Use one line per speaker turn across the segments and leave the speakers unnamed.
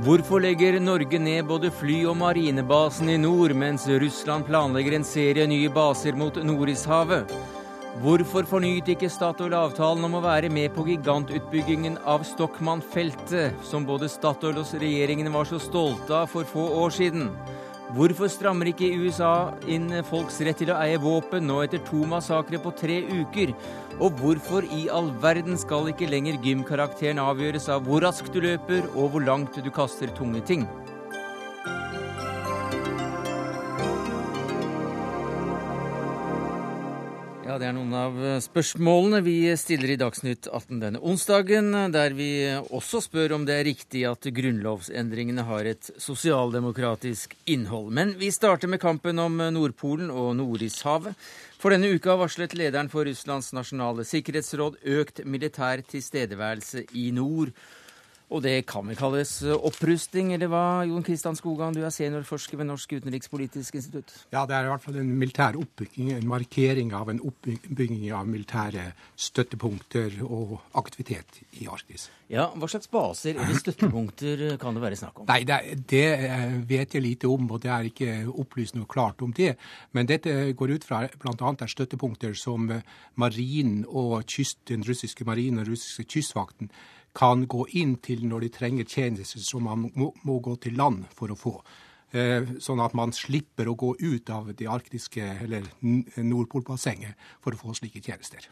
Hvorfor legger Norge ned både fly- og marinebasen i nord, mens Russland planlegger en serie nye baser mot Nordishavet? Hvorfor fornyet ikke Statoil avtalen om å være med på gigantutbyggingen av Stockmann-feltet, som både Statoil og regjeringen var så stolte av for få år siden? Hvorfor strammer ikke USA inn folks rett til å eie våpen nå etter to massakrer på tre uker? Og hvorfor i all verden skal ikke lenger gymkarakteren avgjøres av hvor raskt du løper og hvor langt du kaster tunge ting? Ja, Det er noen av spørsmålene vi stiller i Dagsnytt 18 denne onsdagen, der vi også spør om det er riktig at grunnlovsendringene har et sosialdemokratisk innhold. Men vi starter med kampen om Nordpolen og Nordishavet. For denne uka varslet lederen for Russlands nasjonale sikkerhetsråd økt militær tilstedeværelse i nord. Og det kan vel kalles eh, opprusting, eller hva, Jon Kristian Skogan, du er seniorforsker ved Norsk utenrikspolitisk institutt?
Ja, det er i hvert fall en militær oppbygging, en markering av en oppbygging av militære støttepunkter og aktivitet i Arktis.
Ja, Hva slags baser eller støttepunkter kan det være snakk om?
Nei, det, det eh, vet jeg lite om, og det er ikke opplyst noe klart om det. Men dette går ut fra bl.a. er støttepunkter som eh, marinen og kyst, den russiske marinen og russiske kystvakten kan gå inn til når de trenger tjenester som man må, må gå til land for å få. Eh, sånn at man slipper å gå ut av det arktiske eller Nordpolbassenget for å få slike tjenester.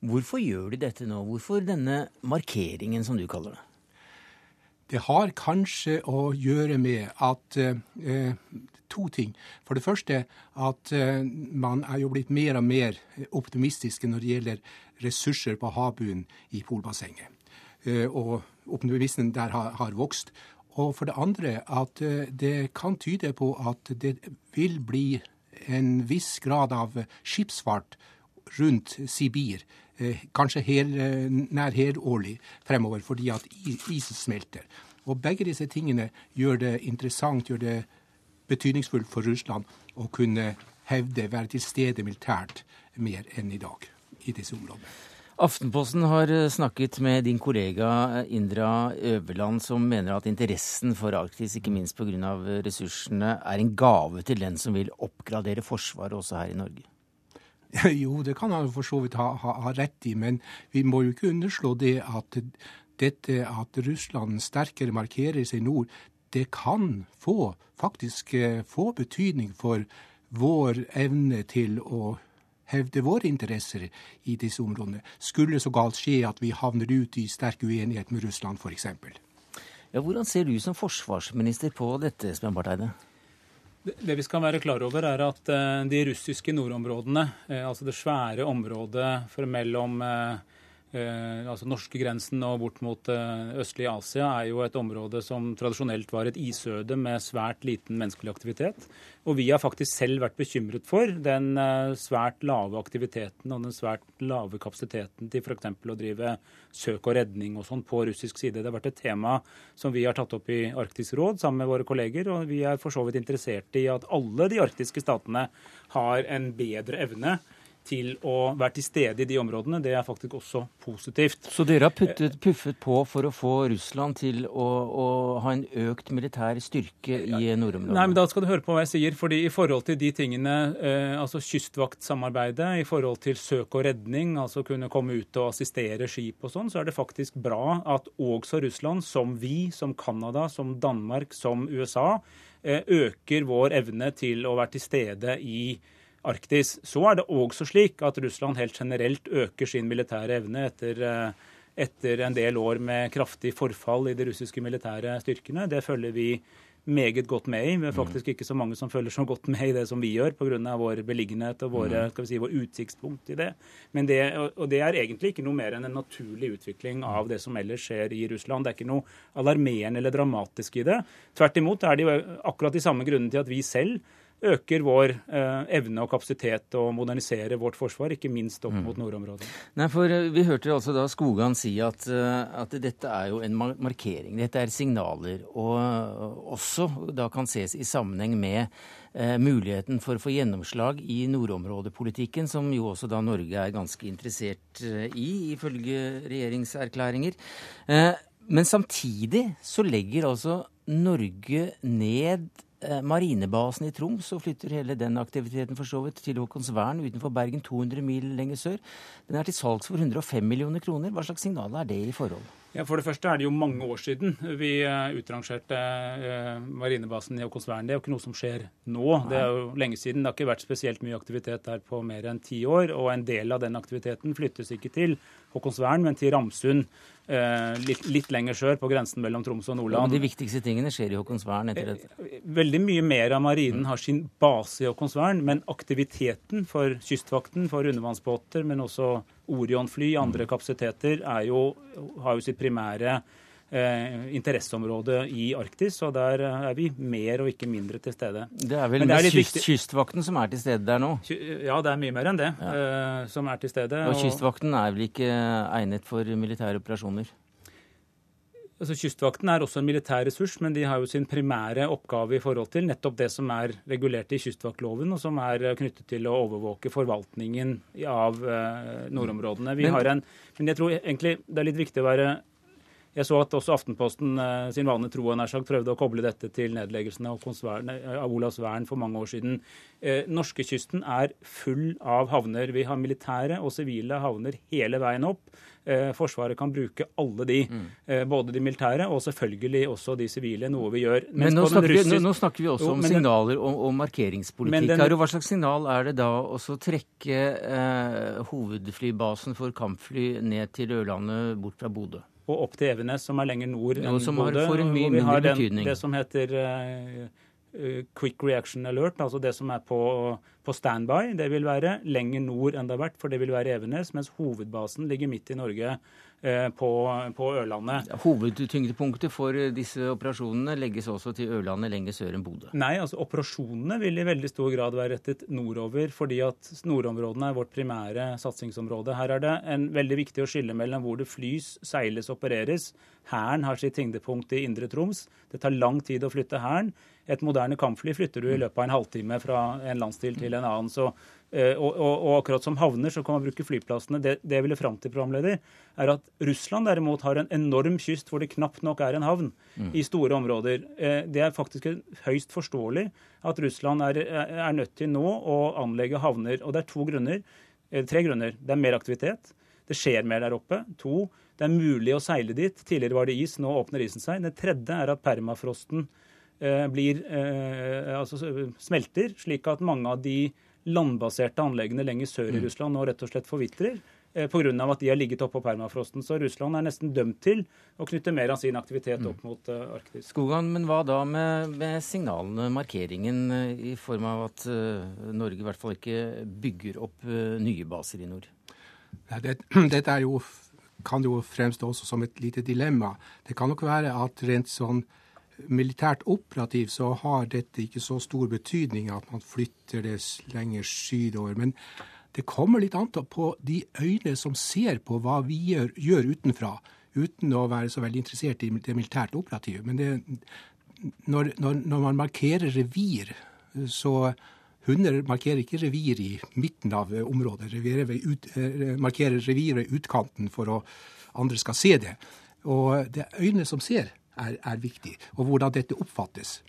Hvorfor gjør de dette nå? Hvorfor denne markeringen, som du kaller det?
Det har kanskje å gjøre med at eh, to ting. For det første at eh, man er jo blitt mer og mer optimistiske når det gjelder ressurser på havbunnen i polbassenget. Eh, og optimismen der har, har vokst. Og for det andre at eh, det kan tyde på at det vil bli en viss grad av skipsfart rundt Sibir, eh, kanskje her, nær helårlig fremover, fordi at isen smelter. Og begge disse tingene gjør det interessant, gjør det betydningsfullt for Russland å kunne hevde, være til stede militært mer enn i dag i disse områdene.
Aftenposten har eh, snakket med din kollega eh, Indra Øverland, som mener at interessen for Arktis, ikke minst pga. ressursene, er en gave til den som vil oppgradere Forsvaret også her i Norge.
Jo, det kan han for så vidt ha, ha, ha, rett i, men vi må jo ikke underslå det at dette at Russland sterkere markerer seg i nord, det kan få, faktisk eh, få betydning for vår evne til å hevde våre interesser i disse områdene, skulle så galt skje at vi havner ut i sterk uenighet med Russland f.eks.
Ja, hvordan ser du som forsvarsminister på dette, Sven Barth
Det vi skal være klar over, er at eh, de russiske nordområdene, eh, altså det svære området mellom eh, altså Norskegrensen og bort mot eh, østlig Asia er jo et område som tradisjonelt var et isøde med svært liten menneskelig aktivitet. Og vi har faktisk selv vært bekymret for den eh, svært lave aktiviteten og den svært lave kapasiteten til f.eks. å drive søk og redning og sånn på russisk side. Det har vært et tema som vi har tatt opp i Arktisk råd sammen med våre kolleger, og vi er for så vidt interessert i at alle de arktiske statene har en bedre evne til å være til stede i de områdene. Det er faktisk også positivt.
Så dere har puttet, puffet på for å få Russland til å, å ha en økt militær styrke i nordområdene?
Nei, men da skal du høre på hva jeg sier. fordi i forhold til de tingene, eh, altså kystvaktsamarbeidet, i forhold til søk og redning, altså kunne komme ut og assistere skip og sånn, så er det faktisk bra at også Russland, som vi, som Canada, som Danmark, som USA, eh, øker vår evne til å være til stede i Arktis. Så er det også slik at Russland helt generelt øker sin militære evne etter, eh, etter en del år med kraftig forfall i de russiske militære styrkene. Det følger vi meget godt med i. Vi er faktisk ikke så mange som følger så godt med i det som vi gjør, pga. vår beliggenhet og våre, mm. si, vår utsiktspunkt i det. Men det, og det er egentlig ikke noe mer enn en naturlig utvikling av det som ellers skjer i Russland. Det er ikke noe alarmerende eller dramatisk i det. Tvert imot er det jo akkurat de samme grunnene til at vi selv øker vår eh, evne og kapasitet til å modernisere vårt forsvar, ikke minst opp mm. mot nordområdene.
Nei, for eh, Vi hørte altså da Skogan si at, eh, at, dette er jo en markering, dette er signaler, og også da kan ses i sammenheng med eh, muligheten for å få gjennomslag i nordområdepolitikken, som jo også da Norge er ganske interessert i, ifølge regjeringserklæringer. Eh, Men samtidig så legger altså Norge ned eh, marinebasen i Troms og flytter hele den aktiviteten for så vidt til Håkonsvern utenfor Bergen, 200 mil lenger sør. Den er til salgs for 105 millioner kroner. Hva slags signal er det i forhold?
Ja, For det første er det jo mange år siden vi eh, utrangerte eh, marinebasen i Håkonsvern. Det er jo ikke noe som skjer nå. Det er jo lenge siden. Det har ikke vært spesielt mye aktivitet der på mer enn ti år. Og en del av den aktiviteten flyttes ikke til Håkonsvern, men til Ramsund. Eh, litt, litt, lenger sør, på grensen mellom Troms og Nordland. Ja,
De viktigste tingene skjer i Håkonsvern etter dette?
Veldig mye mer av marinen har sin base i Håkonsvern, men aktiviteten for Kystvakten, for undervannsbåter, men også Orion-fly, andre kapasiteter, jo, har jo sitt primære eh, interesseområde i Arktis, og der er vi mer og ikke mindre til stede.
Det er vel det er kyst, Kystvakten som er til stede der nå?
Ja, det er mye mer enn det ja. eh, som er til stede.
Og Kystvakten er vel ikke egnet for militære operasjoner?
Altså, Kystvakten er også en militær ressurs, men de har jo sin primære oppgave i forhold til nettopp det som er regulert i kystvaktloven, og som er knyttet til å overvåke forvaltningen av eh, nordområdene. Vi men, har en, men jeg tror egentlig det er litt viktig å være jeg så at også Aftenposten eh, sin vane tro nær sagt, prøvde å koble dette til nedleggelsen av, av Olavsvern for mange år siden. Eh, Norskekysten er full av havner. Vi har militære og sivile havner hele veien opp. Eh, Forsvaret kan bruke alle de, mm. eh, både de militære og selvfølgelig også de sivile, noe vi gjør.
men nå snakker, russisk... vi, nå snakker, vi, også jo, om signaler og, og markeringspolitikk. Den... Hva slags signal er det da å trekke eh, hovedflybasen for kampfly ned til Ørlandet bort fra Bodø?
Og opp til Evenes, som er lenger nord enn
Bodø. Har, får en mye mindre betydning.
Det som heter uh, Quick Reaction Alert, altså det som er på, på standby. Det vil være lenger nord enn det har vært, for det vil være Evenes, mens hovedbasen ligger midt i Norge Eh, på, på Ørlandet.
Hovedtyngdepunktet for eh, disse operasjonene legges også til Ørlandet lenger sør enn Bodø?
Nei, altså operasjonene vil i veldig stor grad være rettet nordover, fordi at nordområdene er vårt primære satsingsområde. Her er det en veldig viktig å skille mellom hvor det flys, seiles, opereres. Hæren har sitt tyngdepunkt i Indre Troms. Det tar lang tid å flytte Hæren. Et moderne kampfly flytter du i løpet av en halvtime fra en landsdel til en annen. Så Eh, og, og, og, akkurat som havner så kan man bruke flyplassene. Det, det jeg ville fram til, programleder, er at Russland derimot har en enorm kyst hvor det knapt nok er en havn mm. i store områder. Eh, det er faktisk høyst forståelig at Russland er, er, nødt til nå å anlegge havner. Og det er to grunner. Eh, tre grunner. Det er mer aktivitet. Det skjer mer der oppe. To, det er mulig å seile dit. Tidligere var det is, nå åpner isen seg. Det tredje er at permafrosten eh, blir, eh, altså, smelter, slik at mange av de landbaserte anleggene lenger sør i mm. Russland nå rett og slett forvitrer eh, pga. at de har ligget oppå permafrosten. Så Russland er nesten dømt til å knytte mer av sin aktivitet opp mm. mot uh, Arktis.
Skogan, men hva da med, med, signalene, markeringen, uh, i form av at uh, Norge i hvert fall ikke bygger opp nye baser i nord?
Ja, det, dette jo, kan jo fremstå også som et lite dilemma. Det kan nok være at rent sånn militært operativ så har dette ikke så stor betydning at man flytter det lenger sydover. Men det kommer litt an på de øyne som ser på hva vi gjør, gjør utenfra, uten å være så veldig interessert i det militært operative. Men det, når, når, når, man markerer revir, så Hunder markerer ikke revir i midten av området, ut, eh, markerer revir ved utkanten for at andre skal se det. Og det øynene som ser er, er viktig, og hvordan dette oppfattes.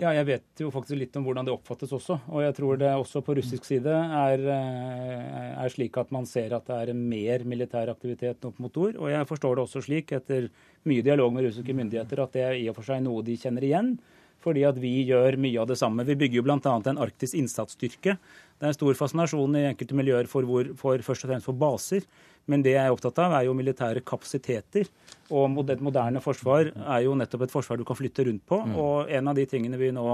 Ja, jeg vet jo faktisk litt om hvordan det oppfattes også. Og jeg tror det også på russisk side er, eh, er, slik at man ser at det er mer militær aktivitet opp mot nord. Og jeg forstår det også slik, etter mye dialog med russiske myndigheter, at det er i og for seg noe de kjenner igjen. Fordi at vi gjør mye av det samme. Vi bygger jo bl.a. en arktisk innsatsstyrke. Det er en stor fascinasjon i enkelte miljøer for, hvor, for først og fremst for baser. Men det jeg er opptatt av, er jo militære kapasiteter. Og et moderne forsvar er jo nettopp et forsvar du kan flytte rundt på. Mm. Og en av de tingene vi nå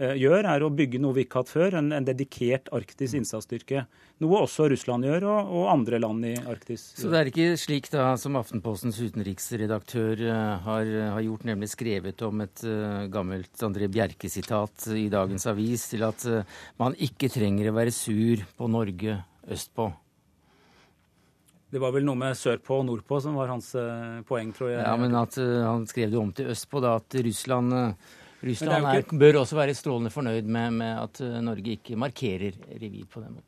gjør, er å bygge noe vi ikke har hatt før, en, en dedikert arktisk innsatsstyrke. Noe også Russland gjør, og, og, andre land i Arktis.
Så det er ikke slik da som Aftenpostens utenriksredaktør uh, har, har, gjort, nemlig skrevet om et uh, gammelt André Bjerke-sitat i dagens avis, til at uh, man ikke trenger å være sur på Norge østpå?
Det var vel noe med sørpå og nordpå som var hans poeng, tror jeg.
Ja, men at uh, han skrev det om til østpå, da, at Russland, uh, Russland er, bør også være strålende fornøyd med, med at Norge ikke markerer revir på den måten.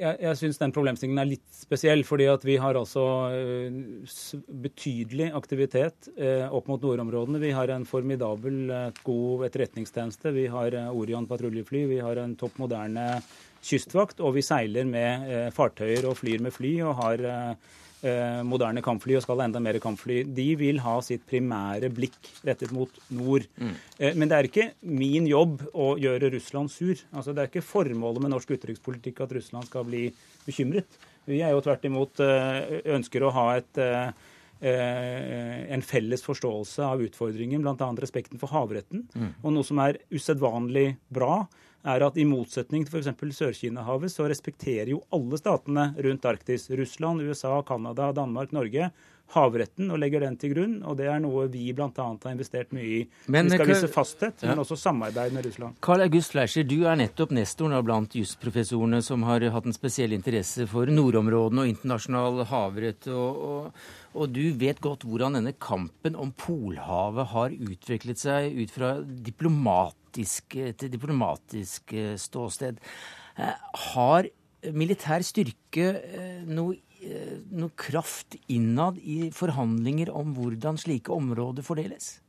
Jeg, jeg syns den problemstillingen er litt spesiell, fordi at vi har altså betydelig aktivitet opp mot nordområdene. Vi har en formidabel god etterretningstjeneste. Vi har Orion patruljefly. Vi har en topp moderne kystvakt. Og vi seiler med fartøyer og flyr med fly og har Eh, moderne kampfly og skal ha enda mer kampfly. De vil ha sitt primære blikk rettet mot nord. Mm. Eh, men det er ikke min jobb å gjøre Russland sur. Altså, det er ikke formålet med norsk utenrikspolitikk at Russland skal bli bekymret. Vi er jo tvert imot eh, ønsker å ha et en felles forståelse av utfordringen, bl.a. respekten for havretten. Mm. Og noe som er usedvanlig bra, er at i motsetning til f.eks. Sør-Kina-havet, så respekterer jo alle statene rundt Arktis, Russland, USA, Canada, Danmark, Norge, havretten og legger den til grunn. Og det er noe vi bl.a. har investert mye i. Men, vi skal vise fasthet, ja. men også samarbeid med Russland.
Karl August Fleischer, du er nettopp nestoren blant jusprofessorene som har hatt en spesiell interesse for nordområdene og internasjonal havrett. Og, og, og, du vet godt hvordan denne kampen om Polhavet har utviklet seg ut fra diplomat diplomatisk, et diplomatisk eh, ståsted. Eh, har militær styrke eh, noe, noe kraft innad i forhandlinger om hvordan slike områder fordeles?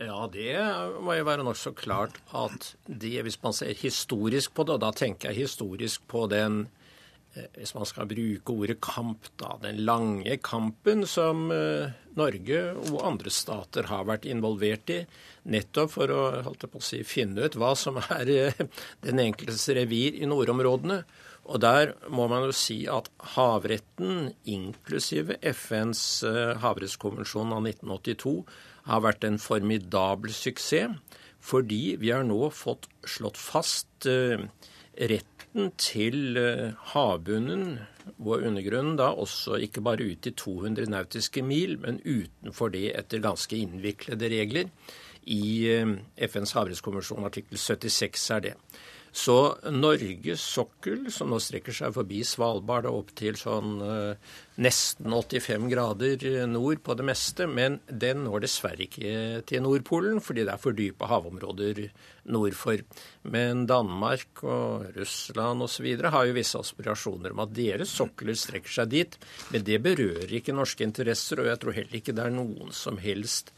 Ja, det må jo være nokså klart at de, hvis man ser historisk på det, og da tenker jeg historisk på den hvis man skal bruke ordet kamp, da, den lange kampen som Norge og andre stater har vært involvert i, nettopp for å, å si, finne ut hva som er eh, den enkeltes revir i nordområdene. Og der må man jo si at havretten, inklusive FNs eh, havrettskonvensjon av 1982, har vært en formidabel suksess. Fordi vi har nå fått slått fast uh, retten til uh, havbunnen og undergrunnen da også ikke bare ut i 200 nautiske mil, men utenfor det etter ganske innviklede regler i eh, FNs havrettskonvensjon artikkel 76 er det. Så Norges sokkel, som nå strekker seg forbi Svalbard og opp til sånn eh, nesten 85 grader nord på det meste, men den når dessverre ikke til Nordpolen, fordi det er for dype havområder nord for. Men Danmark og Russland osv. har jo visse aspirasjoner om at deres sokler strekker seg dit. Men det berører ikke norske interesser, og jeg tror heller ikke det er noen som helst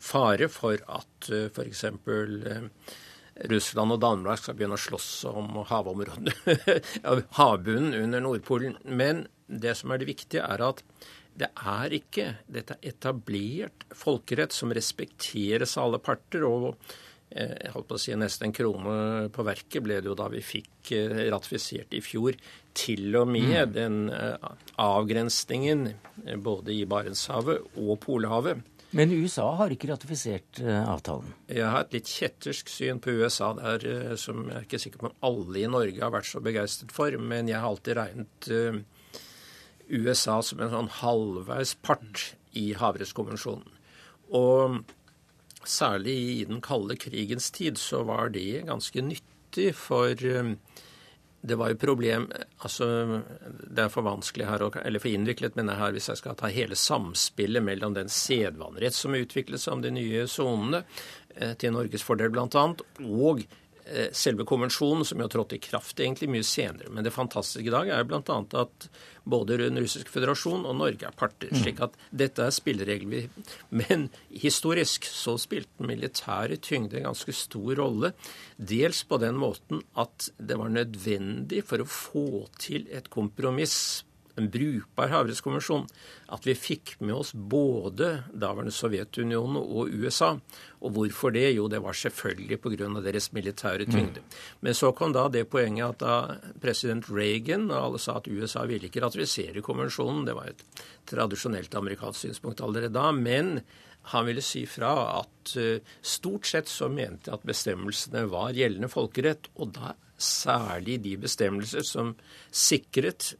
fare for at eh, f.eks. Russland og Danmark skal begynne å slåss om havområdene, havbunnen under Nordpolen. Men det som er det viktige, er at det er ikke dette etablert folkerett som respekteres av alle parter. og eh, jeg holdt på å si nesten en krone på verket ble det jo da vi fikk ratifisert i fjor til og med mm. den avgrensningen både i Barentshavet og Polhavet
men USA har ikke ratifisert uh, avtalen?
Jeg har et litt kjettersk syn på USA der, uh, som jeg er ikke sikker på om alle i Norge har vært så begeistret for. Men jeg har alltid regnet uh, USA som en sånn halvveis part i Havrettskonvensjonen. Og særlig i den kalde krigens tid så var det ganske nyttig for det var jo problem altså Det er for vanskelig her, eller for innviklet, jeg her, hvis jeg skal ta hele samspillet mellom den sedvanerett som utviklet seg om de nye sonene, eh, til Norges fordel bl.a., og selve konvensjonen, som jo har trådt i kraft egentlig mye senere. Men det fantastiske i dag er bl.a. at både Den russiske føderasjon og Norge er parter. Mm. slik at dette er spilleregler. Men historisk så spilte den militære tyngde en ganske stor rolle. Dels på den måten at det var nødvendig for å få til et kompromiss en brukbar havrettskonvensjon, at vi fikk med oss både daværende Sovjetunionen og USA. Og hvorfor det? Jo, det var selvfølgelig pga. deres militære tyngde. Mm. Men så kom da det poenget at da president Reagan og alle sa at USA ville ikke ratifisere konvensjonen, det var et tradisjonelt amerikansk synspunkt allerede da, men han ville si fra at uh, stort sett så mente at bestemmelsene var gjeldende folkerett. Og da særlig de bestemmelser som sikret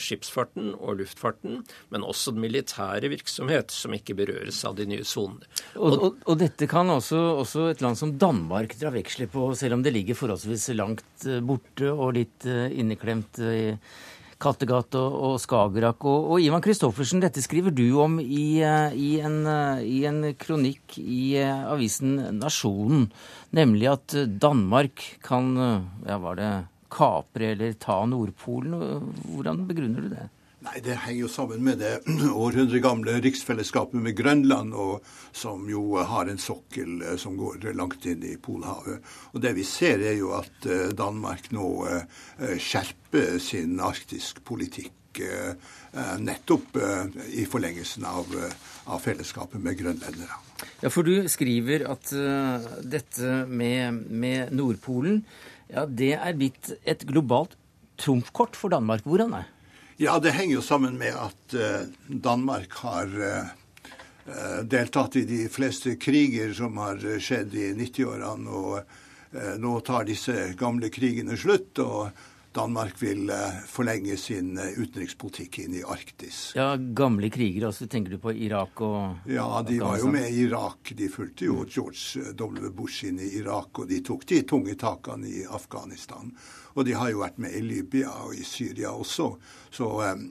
skipsfarten og luftfarten, men også den militære virksomhet, som ikke berøres av de nye sonene.
Og, og, og, dette kan også, også, et land som Danmark dra veksler på, selv om det ligger forholdsvis langt eh, borte og litt uh, inneklemt uh, Kattegat og, og Skagerrak. Og, og, Ivan Kristoffersen, dette skriver du om i, i, en, i en, kronikk i avisen Nasjonen. Nemlig at Danmark kan, ja, var det, kapre eller ta Nordpolen. Hvordan begrunner du det?
Nei, Det henger jo sammen med det århundregamle riksfellesskapet med Grønland, som jo har en sokkel eh, som går langt inn i Polhavet. Og Det vi ser, er jo at eh, Danmark nå eh, skjerper sin arktisk politikk nettopp i forlengelsen av, av fellesskapet med grønlendere.
Ja, for du skriver at dette med, med, Nordpolen, ja, det er blitt et globalt trumfkort for Danmark. Hvordan er det?
Ja, det henger jo sammen med at uh, Danmark har uh, deltatt i de fleste kriger som har skjedd i 90-årene. Og nå tar disse gamle krigene slutt. og Danmark vil forlenge sin utenrikspolitikk inn i Arktis.
Ja, Gamle kriger, også, tenker du på Irak og
Ja, de var jo med i Irak. De fulgte jo George W. Bush inn i Irak, og de tok de tunge takene i Afghanistan. Og de har jo vært med i Libya og i Syria også. Så eh,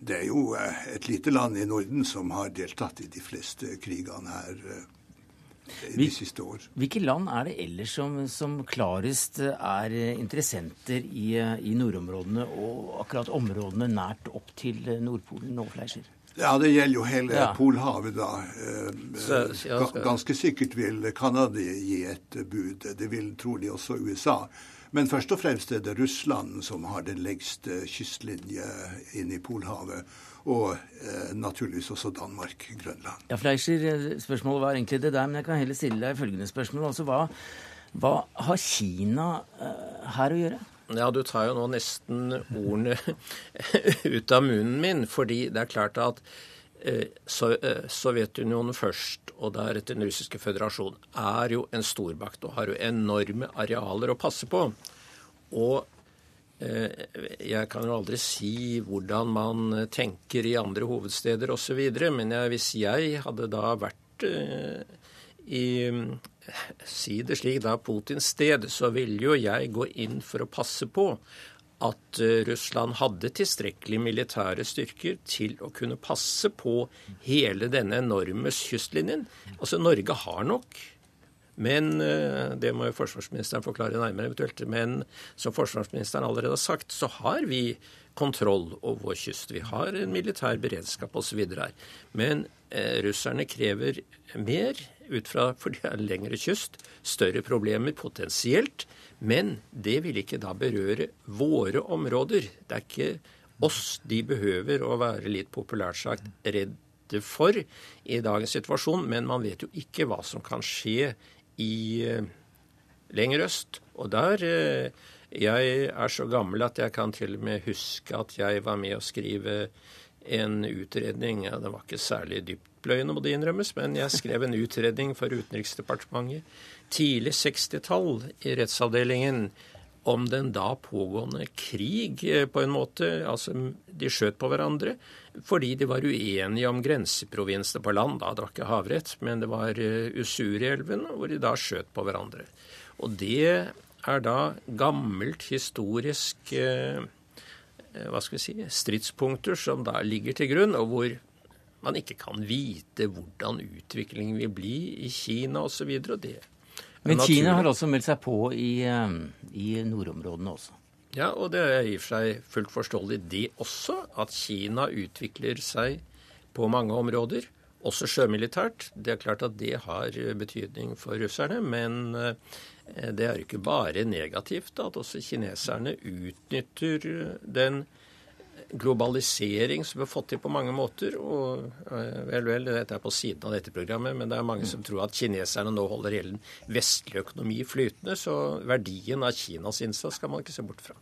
det er jo eh, et lite land i Norden som har deltatt i de fleste krigene her eh, de siste år.
Hvilke land er det ellers som, som klarest er interessenter i, i, nordområdene, og akkurat områdene nært opp til Nordpolen og Fleischer?
Ja, det gjelder jo hele ja. Polhavet, da. Ganske sikkert vil Canada gi et bud. Det vil trolig også USA. Men først og fremst er det Russland som har den lengste kystlinje inn i Polhavet. Og eh, naturligvis også Danmark, Grønland.
Ja, Fleischer, eh, spørsmålet var egentlig det der, men jeg kan heller stille deg følgende spørsmål. Altså, hva, hva har Kina eh, her å gjøre?
Ja, du tar jo nå nesten ordene ut av munnen min, fordi det er klart at eh, Sovjetunionen først og deretter den russiske føderasjon, er jo en stormakt og har jo enorme arealer å passe på. Og eh, jeg kan jo aldri si hvordan man tenker i andre hovedsteder osv., men jeg, hvis jeg hadde da vært eh, i Si det slik, da Putins sted, så ville jo jeg gå inn for å passe på at eh, Russland hadde tilstrekkelig militære styrker til å kunne passe på hele denne enorme kystlinjen. Altså, Norge har nok. Men eh, det må jo forsvarsministeren forklare nærmere eventuelt. Men som forsvarsministeren allerede har sagt, så har vi kontroll over vår kyst. Vi har en militær beredskap osv. Men eh, russerne krever mer ut fra for de har lengre kyst, større problemer potensielt. Men det vil ikke da berøre våre områder. Det er ikke oss de behøver å være litt populært sagt redde for i dagens situasjon. Men man vet jo ikke hva som kan skje i uh, lenger øst. Og der uh, Jeg er så gammel at jeg kan til og med huske at jeg var med å skrive en utredning. Ja, den var ikke særlig dyptpløyende, må det innrømmes, men jeg skrev en utredning for Utenriksdepartementet tidlig 60-tall i rettsavdelingen om den da pågående krig, eh, på en måte. Altså, de skjøt på hverandre fordi de var uenige om grenseprovinsene på land. Da, det var ikke havrett, men det var Usurielven Usuri-elven, hvor de da skjøt på hverandre. Og det er da gammelt historisk uh, hva skal vi si, stridspunkter som da ligger til grunn, og hvor man ikke kan vite hvordan utviklingen vil bli i Kina osv. Og, så og det
men Kina har også meldt seg på i, eh, i nordområdene også.
Ja, og det er i og for seg fullt forståelig det også, at Kina utvikler seg på mange områder, også sjømilitært. Det er klart at det har betydning for russerne, men eh, det er ikke bare negativt at også kineserne utnytter den globalisering som vi har fått til på mange måter. og eh, vel, vel, Dette er på siden av dette programmet, men det er mange som tror at kineserne nå holder hele den vestlige økonomi flytende. Så verdien av Kinas innsats skal man ikke se bort fra.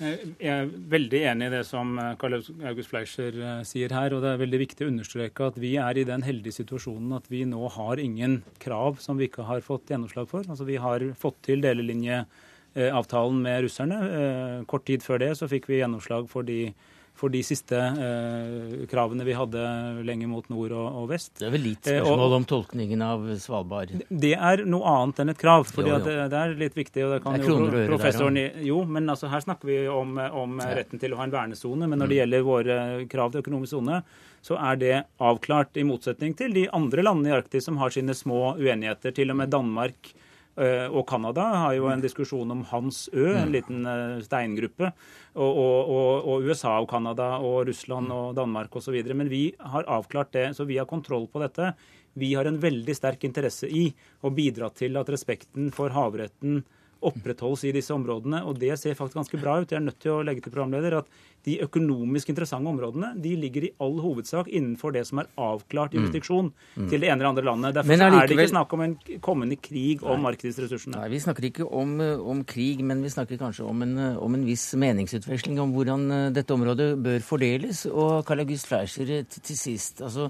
Eh, jeg er veldig enig i det som Carl Karl August Fleischer sier her. og Det er veldig viktig å understreke at vi er i den heldige situasjonen at vi nå har ingen krav som vi ikke har fått gjennomslag for. Altså Vi har fått til delelinje Eh, avtalen med russerne. Eh, kort tid før det så fikk vi gjennomslag for de, for de siste eh, kravene vi hadde lenger mot nord og, og, vest.
Det er vel litt spørsmål og, om tolkningen av Svalbard?
Det er noe annet enn et krav. fordi jo, jo. Det, det, er litt viktig. og det kan det jo professoren der, Jo, men altså, her snakker vi om, om retten til å ha en vernesone. Men når det mm. gjelder våre krav til økonomisk sone, så er det avklart, i motsetning til de andre landene i Arktis som har sine små uenigheter. Til og med Danmark Og Canada har jo en diskusjon om Hans Ø, en mm. liten steingruppe. Og, og, og, og USA og Canada og Russland og Danmark osv. Men vi har avklart det, så vi har kontroll på dette. Vi har en veldig sterk interesse i å bidra til at respekten for havretten opprettholdes i disse områdene. Og det ser faktisk ganske bra ut. Jeg er nødt til å legge til programleder at de økonomisk interessante områdene de ligger i all hovedsak innenfor det som er avklart mm. jurisdiksjon mm. til det ene eller andre landet. Derfor allikevel... er det ikke snakk om en kommende krig om markedsressursene.
Nei, Vi snakker ikke om, om, krig, men vi snakker kanskje om en, om en, viss meningsutveksling om hvordan eh, dette området bør fordeles. Og Karl August Fleischer, eh, til, sist. altså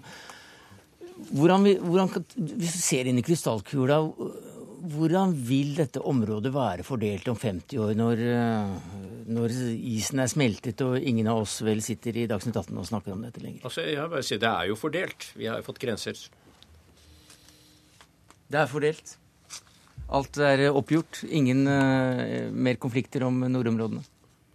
hvordan, hvordan, Hvis du ser inn i krystallkula, hvordan vil dette området være fordelt om 50 år, når, eh, når, isen er smeltet og ingen av oss vel sitter i Dagsnytt 18 og snakker om dette lenger?
Altså, jeg bare sier Det er jo fordelt. Vi har jo fått grenser.
Det er fordelt. Alt er oppgjort. Ingen uh, mer konflikter om nordområdene.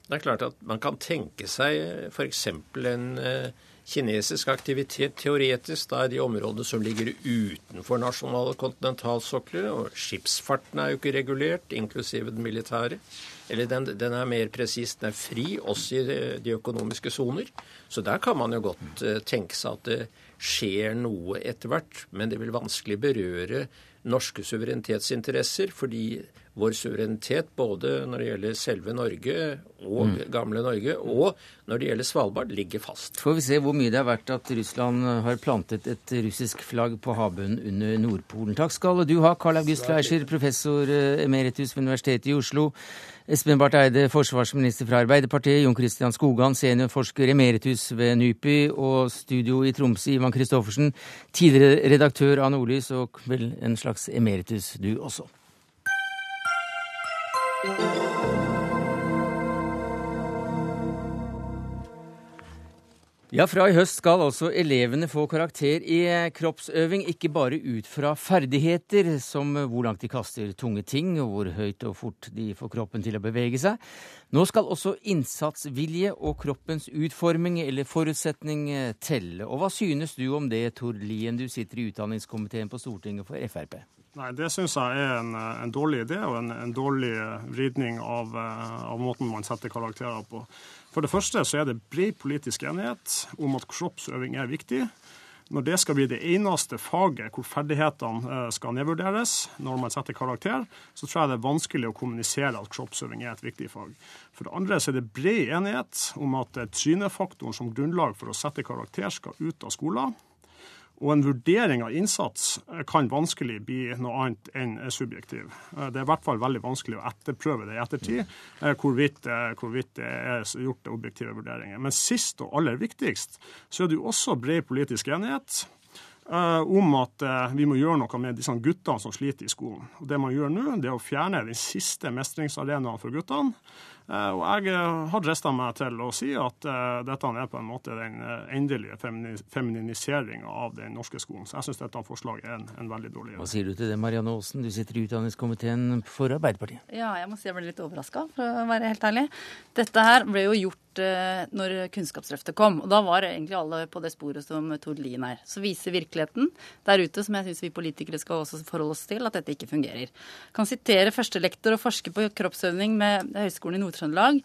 Det er klart at man kan tenke seg f.eks. en uh, kinesisk aktivitet teoretisk da i de områdene som ligger utenfor nasjonale kontinentalsokler. Og skipsfarten er jo ikke regulert, inklusive den militære. Eller den, den er mer presis, den er fri, også i de økonomiske soner. Så der kan man jo godt uh, tenke seg at det skjer noe etter hvert. Men det vil vanskelig berøre norske suverenitetsinteresser, fordi vår suverenitet både når det gjelder selve Norge og mm. gamle Norge, og når det gjelder Svalbard, ligger fast.
Får vi se hvor mye det er verdt at Russland har plantet et russisk flagg på havbunnen under Nordpolen. Takk skal du ha, Karl August Fleischer, professor eh, emeritus ved Universitetet i Oslo. Espen Barth Eide, forsvarsminister fra Arbeiderpartiet. Jon Christian Skogan, seniorforsker emeritus ved NUPI. Og studio i Tromsø, Ivan Kristoffersen, tidligere redaktør av Nordlys, og vel en slags emeritus du også. Ja, Fra i høst skal altså elevene få karakter i kroppsøving, ikke bare ut fra ferdigheter som hvor langt de kaster tunge ting, og hvor høyt og fort de får kroppen til å bevege seg. Nå skal også innsatsvilje og kroppens utforming eller forutsetning telle. Og hva synes du om det, Tord Lien, du sitter i utdanningskomiteen på Stortinget for Frp?
Nei, Det syns jeg er en, en, dårlig idé og en, en dårlig vridning av, eh, av, måten man setter karakterer på. For det første så er det bred politisk enighet om at kroppsøving er viktig. Når det skal bli det eneste faget hvor ferdighetene eh, skal nedvurderes når man setter karakter, så tror jeg det er vanskelig å kommunisere at kroppsøving er et viktig fag. For det andre så er det bred enighet om at trynefaktoren som grunnlag for å sette karakter skal ut av skolen. Og en vurdering av innsats eh, kan vanskelig bli noe annet enn subjektiv. Eh, det er i hvert fall veldig vanskelig å etterprøve det i ettertid, eh, hvorvidt, hvorvidt det er gjort objektive vurderinger. Men sist og aller viktigst så er det jo også bred politisk enighet om at vi må gjøre noe med disse guttene som sliter i skolen. Og det man gjør nå, det er å fjerne den siste mestringsarenaen for guttene. Eh, og jeg eh, har drista meg til å si at uh, dette er på en måte den endelige feminiseringa av den norske skolen. Så jeg syns dette forslaget er en, en veldig dårlig
idé. Hva sier du til det, Marianne Aasen? Du sitter i utdanningskomiteen for Arbeiderpartiet.
Ja, jeg må si jeg ble litt overraska, for å være helt ærlig. Dette her ble jo gjort når Kunnskapsløftet kom. Og da var egentlig alle på det sporet som Tord Lien er. Så viser virkeligheten der ute, som jeg syns vi politikere skal også forholde oss til, at dette ikke fungerer. Jeg kan sitere førstelektor og forsker på kroppsøvning med Høgskolen i Nord Nord-Trøndelag.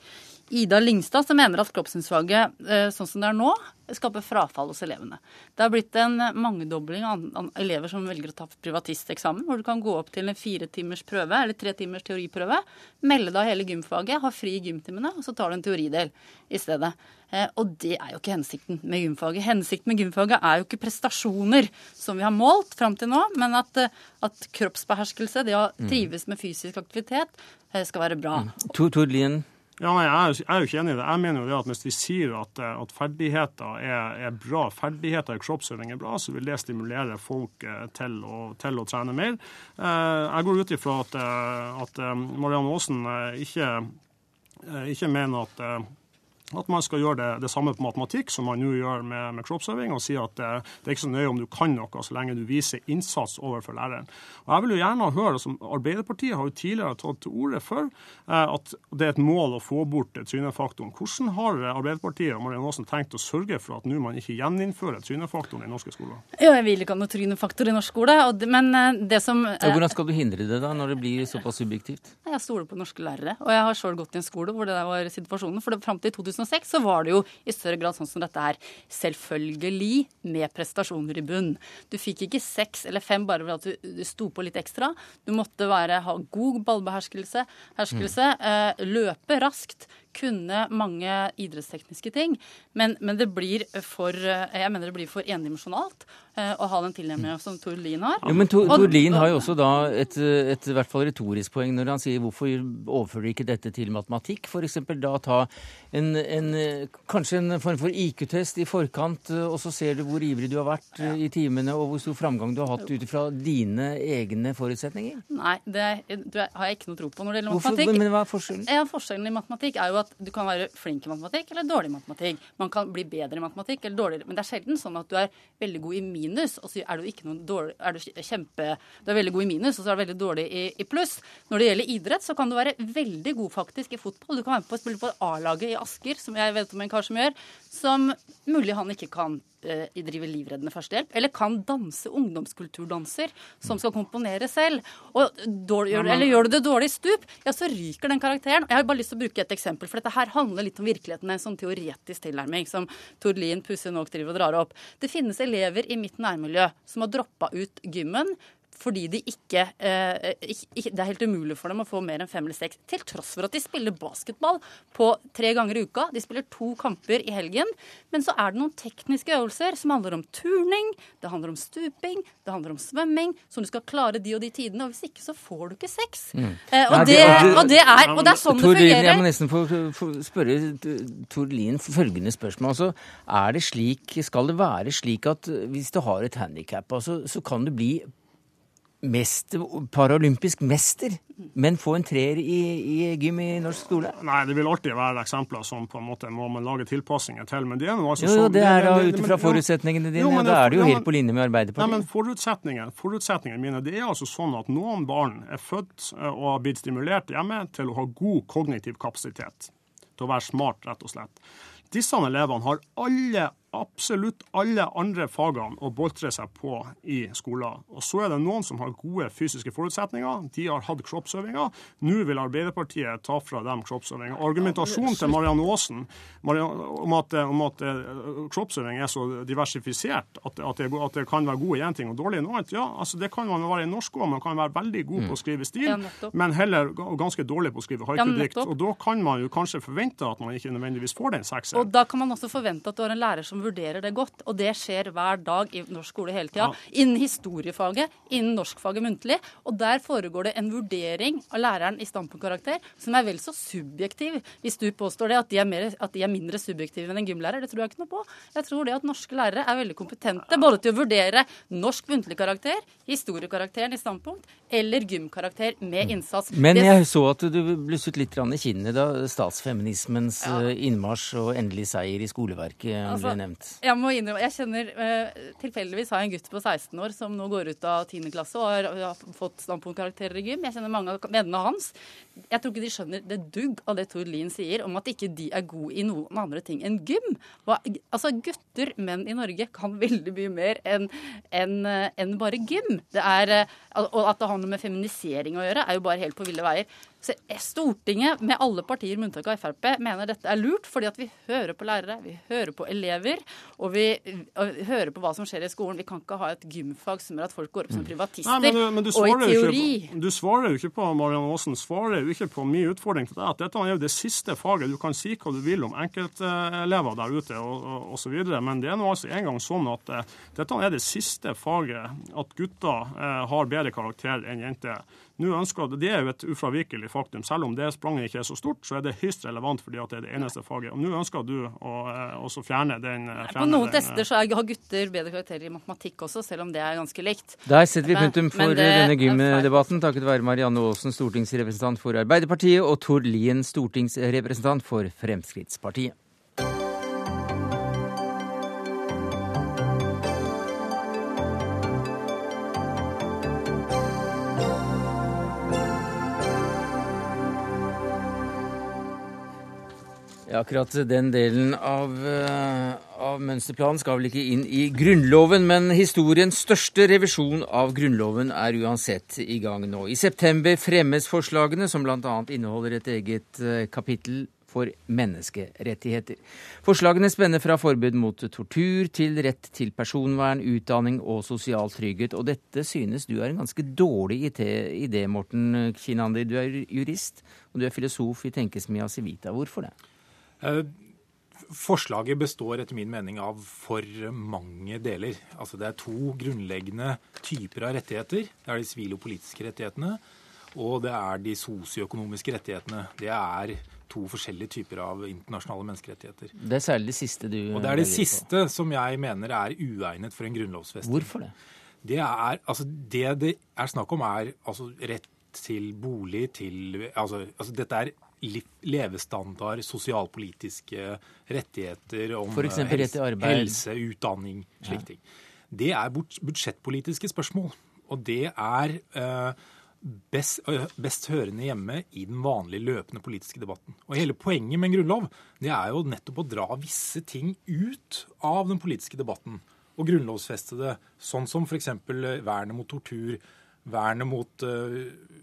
Ida Lingstad som mener at kroppssynsfaget eh, sånn som det er nå, skaper frafall hos elevene. Det har blitt en mangedobling av elever som velger å ta privatisteksamen, hvor du kan gå opp til en fire timers prøve eller tre timers teoriprøve, melde deg hele gymfaget, ha fri i gymtimene, og så tar du en teoridel i stedet. Eh, og det er jo ikke hensikten med gymfaget. Hensikten med gymfaget er jo ikke prestasjoner som vi har målt fram til nå, men at, eh, at kroppsbeherskelse, det å mm. trives med fysisk aktivitet, skal være bra.
Mm. Tord Lien,
ja, nei, jeg, er jo ikke enig i det. Jeg mener jo det at Hvis vi sier at, eh, at ferdigheter er, er, bra, ferdigheter i kroppsøving er bra, så vil det stimulere folk eh, til å, til å trene mer. Eh, jeg går ut ifra at, at Marianne Aasen ikke, ikke mener at at man skal gjøre det, det samme på matematikk som man nå gjør med, med kroppsøving, og si at det, det, er ikke så nøye om du kan noe, så lenge du viser innsats overfor læreren. Og Jeg vil jo gjerne høre, som Arbeiderpartiet har jo tidligere tatt til orde for eh, at det er et mål å få bort trynefaktoren. Hvordan har Arbeiderpartiet og Marianne Aasen tenkt å sørge for at nå man ikke gjeninnfører trynefaktoren i norske skoler?
Ja, jeg vil ikke ha noe trynefaktor i norsk skole, det, men eh, det som
eh, Hvordan skal du hindre det da, når det blir såpass subjektivt?
Jeg stoler på norske lærere, og jeg har sjøl gått i en skole hvor det der var situasjonen. For det, frem til 2000 2006 så var det jo i større grad sånn som dette her. Selvfølgelig med prestasjoner i bunn. Du fikk ikke seks eller fem bare ved at du, sto på litt ekstra. Du måtte være, ha god ballbeherskelse, herskelse, mm. eh, løpe raskt, kunne mange idrettstekniske ting. Men, men, det blir for jeg mener det blir for endimensjonalt eh, å ha den tilnærmingen som Tord Lien har.
Ja, men Tord Lien har jo også da et, et, et hvert fall retorisk poeng når han sier hvorfor overfører de ikke dette til matematikk? F.eks. da ta en, en, kanskje en form for IQ-test i forkant, og så ser du hvor ivrig du har vært ja. i timene, og hvor stor framgang du har hatt ut ifra dine egne forutsetninger?
Nei, det, det, har jeg ikke noe tro på når det gjelder matematikk.
Hvorfor, men hva er forskjellen?
Ja, forskjellen i matematikk er jo at du kan være flink i matematikk eller dårlig i matematikk. Man kan bli bedre i matematikk eller dårligere. Men det er sjelden sånn at du er veldig god i minus, og så er du ikke noen dårlig er du kjempe Du er veldig god i minus, og så er du veldig dårlig i, i pluss. Når det gjelder idrett, så kan du være veldig god faktisk i fotball. Du kan være med på å spille på A-laget i Asker, som jeg vet om en kar som gjør, som mulig han ikke kan eh, drive livreddende førstehjelp, eller kan danse ungdomskulturdanser som skal komponere selv. Og dårlig, eller gjør du det dårlig i stup, ja, så ryker den karakteren. Jeg har bare lyst til å bruke et eksempel, for dette her handler litt om virkeligheten, en sånn teoretisk tilnærming som Tord Lien pussig nok driver og drar opp. Det finnes elever i mitt nærmiljø som har droppa ut gymmen fordi de ikke, eh, ikke, Det er helt umulig for dem å få mer enn fem eller seks. Til tross for at de spiller basketball på tre ganger i uka. De spiller to kamper i helgen. Men så er det noen tekniske øvelser som handler om turning, det handler om stuping, det handler om svømming, som du skal klare de og de tidene. Og hvis ikke, så får du ikke sex. Mm. Eh, og, det, og, det, er, og det er sånn det fungerer.
Jeg må nesten få, få spørre Tord Lien følgende spørsmål. Altså, er det slik, skal det være slik at hvis du har et handikap, altså, så kan du bli mester, paralympisk mester, men få en treer i, i, gym i norsk skole?
Nei, det vil alltid være eksempler som på en måte må man lage tilpasninger til. Men det er
altså jo, jo, det er da ut ifra forutsetningene dine. Jo, da er du jo helt på linje med Arbeiderpartiet.
Nei, men forutsetningene, forutsetningene mine det er altså sånn at noen barn er født eh, og har blitt stimulert hjemme til å ha god kognitiv kapasitet. Til å være smart, rett og slett. Disse elevene har alle absolutt alle andre fagene å boltre seg på i skolen. Og Så er det noen som har gode fysiske forutsetninger. De har hatt kroppsøvinger. Nå vil Arbeiderpartiet ta fra dem kroppsøvinger. Argumentasjonen til Marianne Aasen om at, om at eh, kroppsøving er så diversifisert at, at, det, at det, kan være god i én ting og dårlig i noe annet, ja, altså det kan man være i norsk òg. Man kan være veldig god på å skrive stil, men heller ganske dårlig på å skrive haikudikt. og da kan man jo kanskje forvente at man ikke nødvendigvis får den sekseren.
Og da kan man også forvente at du har en lærer som vurderer det godt. Og det skjer hver dag i norsk skole hele tida. Ja. Innen historiefaget, innen norskfaget muntlig. Og der foregår det en vurdering av læreren i standpunktkarakter som er vel så subjektiv. Hvis du påstår det, at de er, mer, at de er mindre subjektive enn en gymlærer, det tror jeg ikke noe på. Jeg tror det at norske lærere er veldig kompetente både til å vurdere norsk muntlig karakter, historiekarakteren i standpunkt, eller gymkarakter med mm. innsats.
Men jeg så at du blusset litt i kinnet da statsfeminismens ja. Eh, innmarsj og endelig seier i skoleverket altså, ble nevnt nevnt.
Jeg må innrømme, jeg kjenner uh, tilfeldigvis har jeg en gutt på 16 år som nå går ut av 10. klasse og har, har fått standpunktkarakterer i gym. Jeg kjenner mange av vennene hans. Jeg tror ikke de skjønner det dugg av det Tord Lien sier om at ikke de er gode i noen andre ting enn gym. Hva, altså Gutter, menn i Norge, kan veldig mye mer enn en, en bare gym. Det er, eh, og at det noe med feminisering å gjøre, er jo bare helt på ville veier. Stortinget, med alle partier med unntak av Frp, mener dette er lurt, fordi at vi hører på lærere, vi hører på elever, og vi, og vi hører på hva som skjer i skolen. Vi kan ikke ha et gymfag som gjør at folk går opp som mm. privatister, Nei, men, men og i teori.
På, du svarer jo ikke på Marianne Aasen, svarer jo ikke på min utfordring til deg. at Dette er jo det siste faget. Du kan si hva du vil om enkeltelever der ute og osv., men det er nå altså engang sånn at uh, dette er det siste faget at gutter uh, har bedre karakter enn jenter. Nå ønsker, Det er jo et ufravikelig faktum. Selv om det spranget ikke er så stort, så er det høyst relevant fordi at det er det eneste faget. Og Nå ønsker du å eh, også fjerne den
eh, fjerne På noen den, tester så har gutter bedre karakterer i matematikk også, selv om det er ganske likt.
Der setter vi punktum for det, denne gymdebatten, takket være Marianne Aasen, stortingsrepresentant for Arbeiderpartiet, og Tord Lien, stortingsrepresentant for Fremskrittspartiet. Akkurat den delen av, uh, av, mønsterplanen skal vel ikke inn i Grunnloven, men historiens største revisjon av Grunnloven er uansett i gang nå. I september fremmes forslagene, som bl.a. inneholder et eget uh, kapittel for menneskerettigheter. Forslagene spenner fra forbud mot tortur til rett til personvern, utdanning og sosial trygghet. Og dette synes du er en ganske dårlig idé, Morten Kinander. Du er jurist, og du er filosof i tenkesmia Civita. Hvorfor det?
Eh, forslaget består etter min mening av for mange deler. Altså Det er to grunnleggende typer av rettigheter. Det er de sivile og politiske rettighetene, og det er de sosioøkonomiske rettighetene. Det er to forskjellige typer av internasjonale menneskerettigheter.
Det er særlig det siste du
Og det er det siste som jeg mener er uegnet for en grunnlovsfesting.
Hvorfor det?
Det er, altså, det, det er snakk om, er altså, rett til bolig, til altså, altså dette er levestandard, sosialpolitiske rettigheter om
helse,
helse, utdanning, slike ja. ting. Det er budsjettpolitiske spørsmål. Og det er eh, best, best, hørende hjemme i den vanlige løpende politiske debatten. Og Hele poenget med en grunnlov det er jo nettopp å dra visse ting ut av den politiske debatten. Og grunnlovfeste det, sånn som f.eks. vernet mot tortur, vernet mot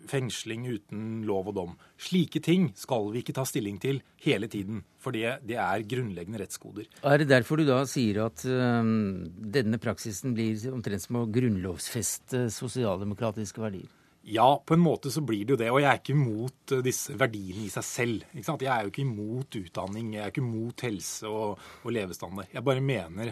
fengsling uten lov og dom. Slike ting skal vi ikke ta stilling til hele tiden, for det, det er grunnleggende rettsgoder.
Er det derfor du da sier at um, denne praksisen blir omtrent som å grunnlovfeste sosialdemokratiske verdier?
Ja, på en måte så blir det jo det. Og jeg er ikke imot eh, disse verdiene i seg selv. Jeg er jo ikke imot utdanning, jeg er ikke imot helse og, og levestandard. Jeg bare mener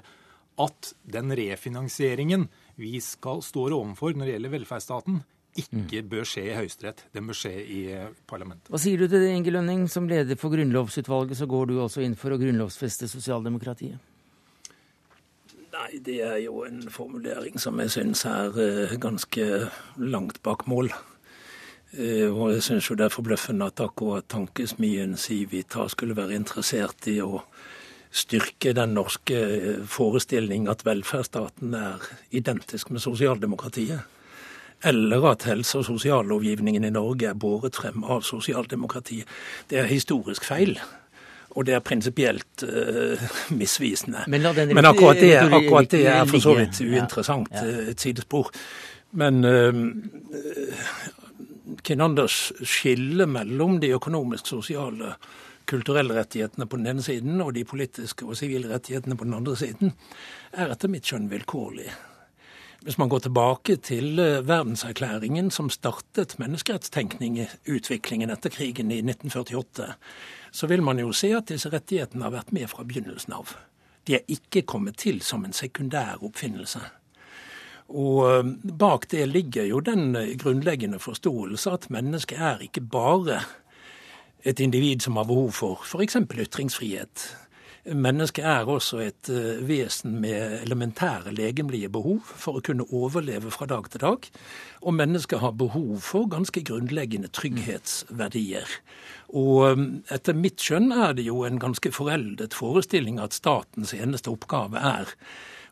at den refinansieringen vi skal, står overfor når det gjelder velferdsstaten, ikke bør skje i Høyesterett. Det bør skje i eh, parlamentet.
Hva sier du til det, Inge Lønning? Som leder for grunnlovsutvalget, så går du også inn for å grunnlovfeste sosialdemokratiet?
Nei, det er jo en formulering som jeg syns er eh, ganske langt bak mål. Eh, og jeg syns jo det er forbløffende at akkurat tankesmien Civita skulle være interessert i å styrke den norske forestillingen forestilling at velferdsstaten er identisk med sosialdemokratiet. Eller at helse- og sosiallovgivningen i Norge er båret frem av sosialdemokratiet. Det er historisk feil. Og det er prinsipielt uh, misvisende. Men, Men, akkurat, det, akkurat det er for så vidt uinteressant. Ja, ja. Eh, et sidespor. Men uh, Kinanders skille mellom de økonomisk, sosiale, kulturelle rettighetene på den ene siden og de politiske og sivile rettighetene på den andre siden, er etter mitt skjønn vilkårlig. Hvis man går tilbake til verdenserklæringen som startet menneskerettstenkning i utviklingen etter krigen i 1948, så vil man jo se at disse rettighetene har vært med fra begynnelsen av. De er ikke kommet til som en sekundær oppfinnelse. Og eh, bak det ligger jo den grunnleggende forståelse at mennesket er ikke bare et individ som har behov for f.eks. ytringsfrihet. Mennesket er også et uh, vesen med elementære legemlige behov for å kunne overleve fra dag til dag. Og mennesket har behov for ganske grunnleggende trygghetsverdier. Og um, etter mitt skjønn er det jo en ganske foreldet forestilling at statens eneste oppgave er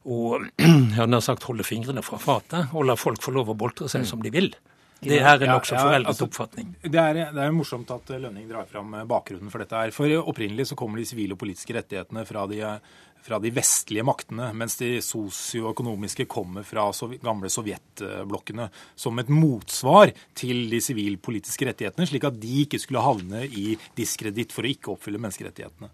å jeg har sagt, holde fingrene fra fatet og la folk få lov å boltre seg mm. som de vil. Det er en nokså ja, ja, foreldet altså, oppfatning.
Det er, det er morsomt at Lønning drar fram bakgrunnen for dette. her. For Opprinnelig så kommer de sivile og politiske rettighetene fra de fra de vestlige maktene, mens de sosioøkonomiske kommer fra sov gamle sovjetblokkene som et motsvar til de sivilpolitiske rettighetene, slik at de ikke skulle havne i diskreditt for å ikke oppfylle menneskerettighetene.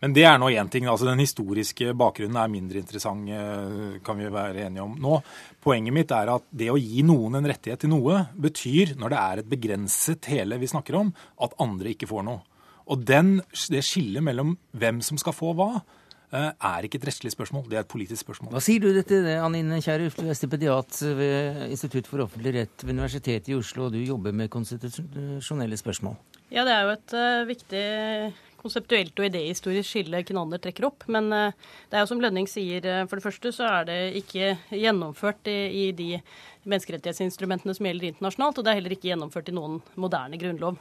Men det er nå én ting. altså Den historiske bakgrunnen er mindre interessant, eh, kan vi være enige om nå. Poenget mitt er at det å gi noen en rettighet til noe, betyr, når det er et begrenset hele vi snakker om, at andre ikke får noe. Og den, det skillet mellom hvem som skal få hva, Eh, er ikke et rettslig spørsmål, det er et politisk spørsmål.
Hva sier du til det, Anine kjære Du er stipediat ved Institutt for offentlig rett ved Universitetet i Oslo, og du jobber med konstitusjonelle spørsmål.
Ja, det er jo et uh, viktig konseptuelt og idéhistorisk skille Kinander trekker opp. Men uh, det er jo som Lønning sier, uh, for det første så er det ikke gjennomført i, de menneskerettighetsinstrumentene som gjelder internasjonalt, og det er heller ikke gjennomført i noen moderne grunnlov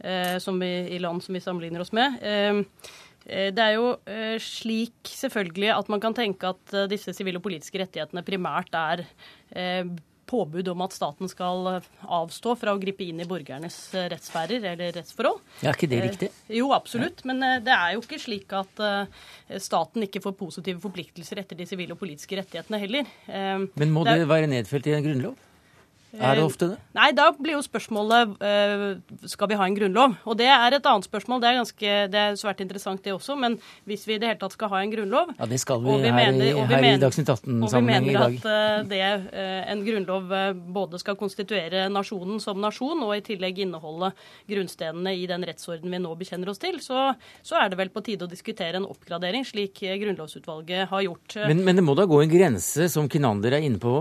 vi, i land som vi sammenligner oss med. Eh, det er jo eh, slik selvfølgelig at man kan tenke at eh, disse sivile og politiske rettighetene primært er påbud om at staten skal avstå fra å gripe inn i borgernes rettssfærer eller rettsforhold.
Ja, er ikke det riktig?
Jo, absolutt. Men det er jo ikke slik at staten ikke får positive forpliktelser etter de sivile og politiske rettighetene heller.
Men må det, det være nedfelt i en grunnlov? Er det ofte det?
Nei, da blir jo spørsmålet uh, skal vi ha en grunnlov. Og det er et annet spørsmål. Det er, ganske, det er svært interessant det også. Men hvis vi i det hele tatt skal ha en grunnlov
Ja, det skal vi, vi her, mener, i, her i Dagsnytt 18-sammenheng
i dag. Og vi mener at uh, det, en grunnlov både skal konstituere nasjonen som nasjon, og i tillegg inneholde grunnstenene i den rettsorden vi nå bekjenner oss til, så, så, er det vel på tide å diskutere en oppgradering, slik Grunnlovsutvalget har gjort.
Men, men det må da gå en grense, som Kinander er inne på,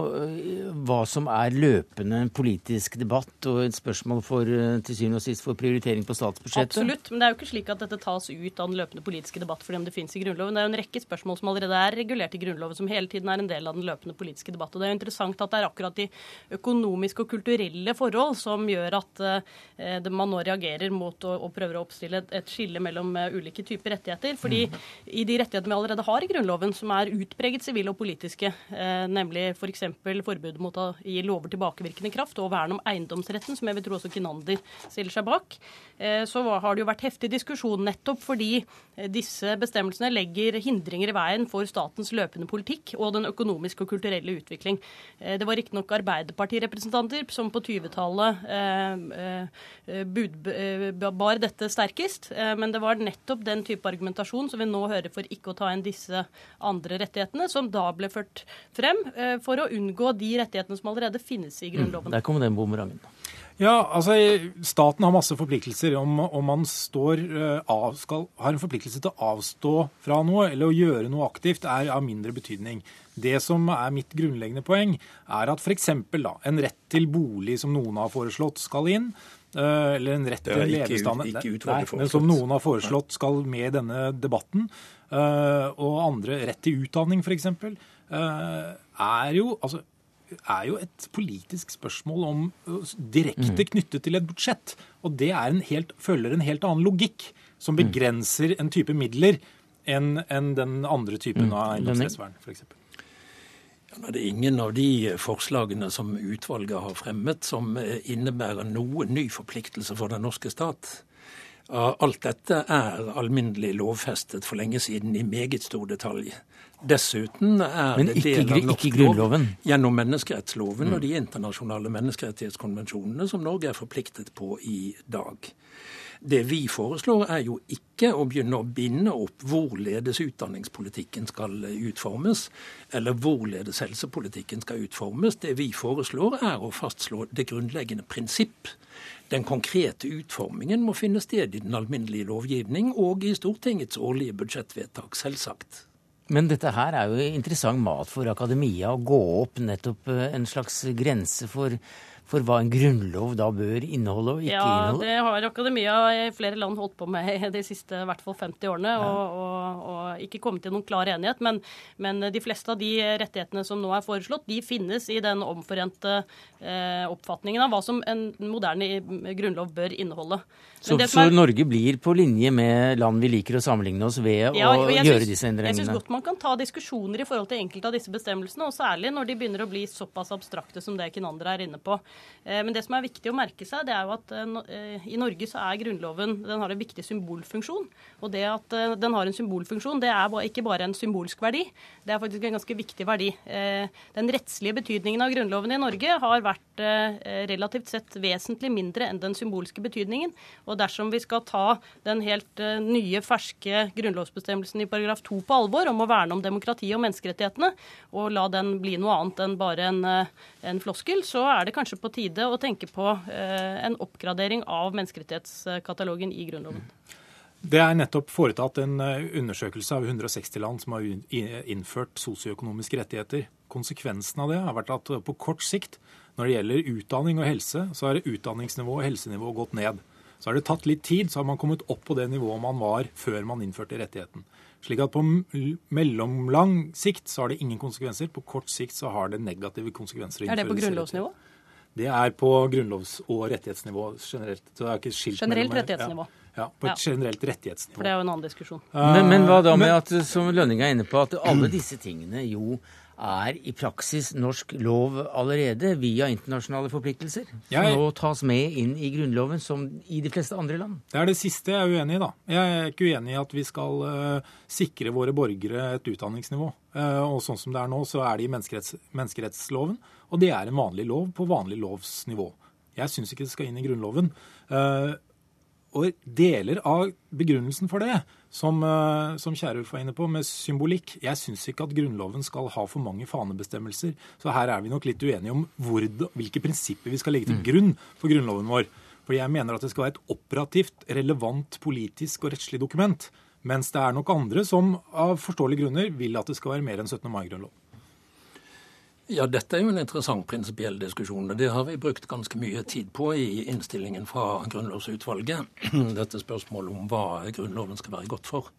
hva som er løpende løpende politisk debatt og et spørsmål for, eh, til syvende og sist for prioritering på statsbudsjettet?
Absolutt, men det er jo ikke slik at dette tas ut av den løpende politiske debatt fordi om det finnes i Grunnloven. Det er jo en rekke spørsmål som allerede er regulert i Grunnloven, som hele tiden er en del av den løpende politiske debatt. Og det er jo interessant at det er akkurat de økonomiske og kulturelle forhold som gjør at uh, man nå reagerer mot å, og prøver å oppstille et, et skille mellom uh, ulike typer rettigheter. Fordi mm. i de rettighetene vi allerede har i Grunnloven, som er utpreget sivile og politiske, uh, nemlig f.eks. For forbudet mot å gi lover tilbakevirkende tilbakevirkende kraft og vern om eiendomsretten, som jeg vil tro også Kinander stiller seg bak, så har det jo vært heftig diskusjon nettopp fordi eh, disse bestemmelsene legger hindringer i veien for statens løpende politikk og den økonomiske og kulturelle utvikling. Eh, det var riktignok Arbeiderpartirepresentanter som på 20-tallet bar dette sterkest, men det var nettopp den type argumentasjon som vi nå hører for ikke å ta inn disse andre rettighetene, som da ble ført frem for å unngå de rettighetene som allerede finnes i Grunnloven.
Grunnloven. Der kommer den bumerangen.
Ja, altså Staten har masse forpliktelser. Om, om man står, uh, av, skal, har en forpliktelse til å avstå fra noe eller å gjøre noe aktivt, er av mindre betydning. Det som er mitt grunnleggende poeng, er at f.eks. en rett til bolig som noen har foreslått, skal inn. Uh, eller en rett til levestandard som noen har foreslått skal med i denne debatten. Uh, og andre rett til utdanning, f.eks. Er jo altså er jo et politisk spørsmål om direkte mm. knyttet til et budsjett. Og det en helt, følger en helt annen logikk, som mm. begrenser en type midler enn en den andre typen mm. av eiendomsrettsvern, f.eks.
Ja, det er ingen av de forslagene som utvalget har fremmet som innebærer noen ny forpliktelse for den norske stat. Alt dette er alminnelig lovfestet for lenge siden i meget stor detalj. Dessuten er
Men det del av norsk lov
gjennom menneskerettsloven mm. og de internasjonale menneskerettighetskonvensjonene som Norge er forpliktet på i dag. Det vi foreslår, er jo ikke å begynne å binde opp hvorledes utdanningspolitikken skal utformes, eller hvorledes helsepolitikken skal utformes. Det vi foreslår, er å fastslå det grunnleggende prinsipp. Den konkrete utformingen må finne sted i den alminnelige lovgivning og i Stortingets årlige budsjettvedtak, selvsagt.
Men dette her er jo interessant mat for akademia, å gå opp nettopp eh, en slags grense for, for hva en grunnlov da bør inneholde og ikke
ja,
inneholde?
Ja, det har akademia i flere land holdt på med de siste i hvert fall 50 årene, ja. og, og, og, ikke kommet til noen klar enighet. Men, men, de fleste av de rettighetene som nå er foreslått, de finnes i den omforente eh, oppfatningen av hva som en moderne grunnlov bør inneholde.
Så, er, så, Norge blir på linje med land vi liker å sammenligne oss ved ja, å gjøre disse endringene?
Jeg syns godt man kan ta diskusjoner i forhold til enkelte av disse bestemmelsene, og særlig når de begynner å bli såpass abstrakte som det Kinander er inne på. Eh, men det som er viktig å merke seg, det er jo at eh, i Norge så er Grunnloven den har en viktig symbolfunksjon. Og det at eh, den har en symbolfunksjon, det er ikke bare en symbolsk verdi, det er faktisk en ganske viktig verdi. Den rettslige betydningen av Grunnloven i Norge har vært relativt sett vesentlig mindre enn den symbolske betydningen. Og dersom vi skal ta den helt nye, ferske grunnlovsbestemmelsen i paragraf 2 på alvor om å verne om demokratiet og menneskerettighetene, og la den bli noe annet enn bare en, en floskel, så er det kanskje på tide å tenke på uh, en oppgradering av menneskerettighetskatalogen i Grunnloven.
Det er nettopp foretatt en undersøkelse av 160 land som har innført sosioøkonomiske rettigheter. Konsekvensen av det har vært at på kort sikt, når det gjelder utdanning og helse, så har utdanningsnivået og helsenivået gått ned. Så har det tatt litt tid, så har man kommet opp på det nivået man var før man innførte rettigheten. Slik at på mellomlang sikt så har det ingen konsekvenser. På kort sikt så har det negative konsekvenser.
Er det på grunnlovsnivå?
Det er på grunnlovs- og rettighetsnivå generelt. Så det er ikke skilt
generelt rettighetsnivå?
Ja, ja på et ja. generelt rettighetsnivå.
For det er jo en annen diskusjon.
Men, men hva da med at, som Lønning er inne på, at alle disse tingene jo er i praksis norsk lov allerede via internasjonale forpliktelser, som nå tas med inn i Grunnloven, som i de fleste andre land?
Det er det siste jeg er uenig i, da. Jeg er ikke uenig i at vi skal uh, sikre våre borgere et utdanningsnivå. Uh, og sånn som det er nå, så er det i menneskeretts, menneskerettsloven, og det er en vanlig lov på vanlig lovs nivå. Jeg syns ikke det skal inn i Grunnloven. Eh, og deler av begrunnelsen for det, som, eh, som Kierulf var inne på, med symbolikk Jeg syns ikke at Grunnloven skal ha for mange fanebestemmelser. Så her er vi nok litt uenige om hvor, hvilke prinsipper vi skal legge til grunn for Grunnloven vår. For jeg mener at det skal være et operativt, relevant politisk og rettslig dokument. Mens det er nok andre som av forståelige grunner vil at det skal være mer enn 17. mai-grunnlov.
Ja, dette er jo en interessant prinsipiell diskusjon. og Det har vi brukt ganske mye tid på i innstillingen fra Grunnlovsutvalget. Dette spørsmålet om hva Grunnloven skal være godt for.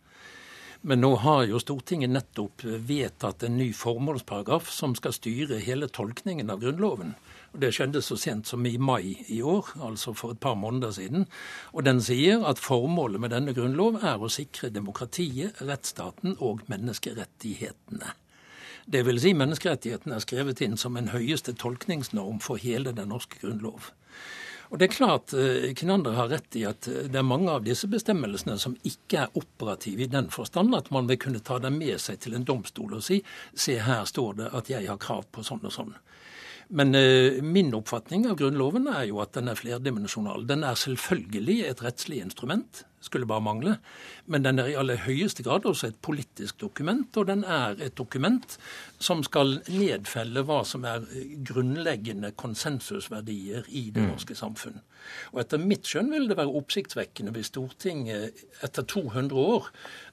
Men nå har jo Stortinget nettopp vedtatt en ny formålsparagraf som skal styre hele tolkningen av Grunnloven. Og Det skjedde så sent som i mai i år, altså for et par måneder siden. Og den sier at formålet med denne grunnlov er å sikre demokratiet, rettsstaten og menneskerettighetene. Det vil si menneskerettighetene er skrevet inn som en høyeste tolkningsnorm for hele den norske grunnlov. Og det er klart, eh, Kinander har rett i at eh, det er mange av disse bestemmelsene som ikke er operative i den forstand at man vil kunne ta dem med seg til en domstol og si se her står det at jeg har krav på sånn og sånn. Men eh, min oppfatning av Grunnloven er jo at den er flerdimensjonal. Den er selvfølgelig et rettslig instrument, skulle bare mangle. Men den er i aller høyeste grad også et politisk dokument, og den er et dokument som skal nedfelle hva som er grunnleggende konsensusverdier i det norske samfunn. Og etter mitt skjønn vil det være oppsiktsvekkende hvis Stortinget etter 200 år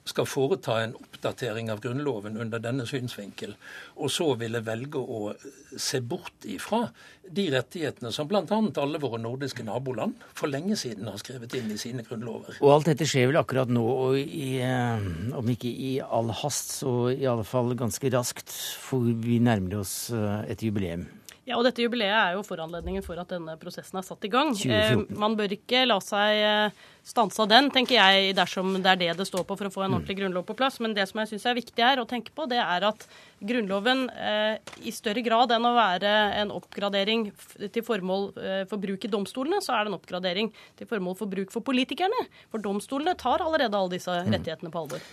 skal foreta en oppdatering av Grunnloven under denne synsvinkel, og så ville velge å se bort ifra de rettighetene som bl.a. alle våre nordiske naboland for lenge siden har skrevet inn i sine grunnlover.
Og alt dette skjer vel akkurat nå, og i, eh, om ikke i all hast, så i alle fall ganske raskt, for vi nærmer oss eh, et jubileum.
Ja, og dette jubileet er jo foranledningen for at denne prosessen er satt i gang. Eh, man bør ikke la seg eh, stanse av den, tenker jeg, dersom det er det det står på for å få en ordentlig grunnlov på plass. Men det som jeg syns er viktig her å tenke på, det er at Grunnloven eh, i større grad enn å være en oppgradering til formål eh, for bruk i domstolene, så er det en oppgradering til formål for bruk for politikerne. For domstolene tar allerede alle disse rettighetene på alvor.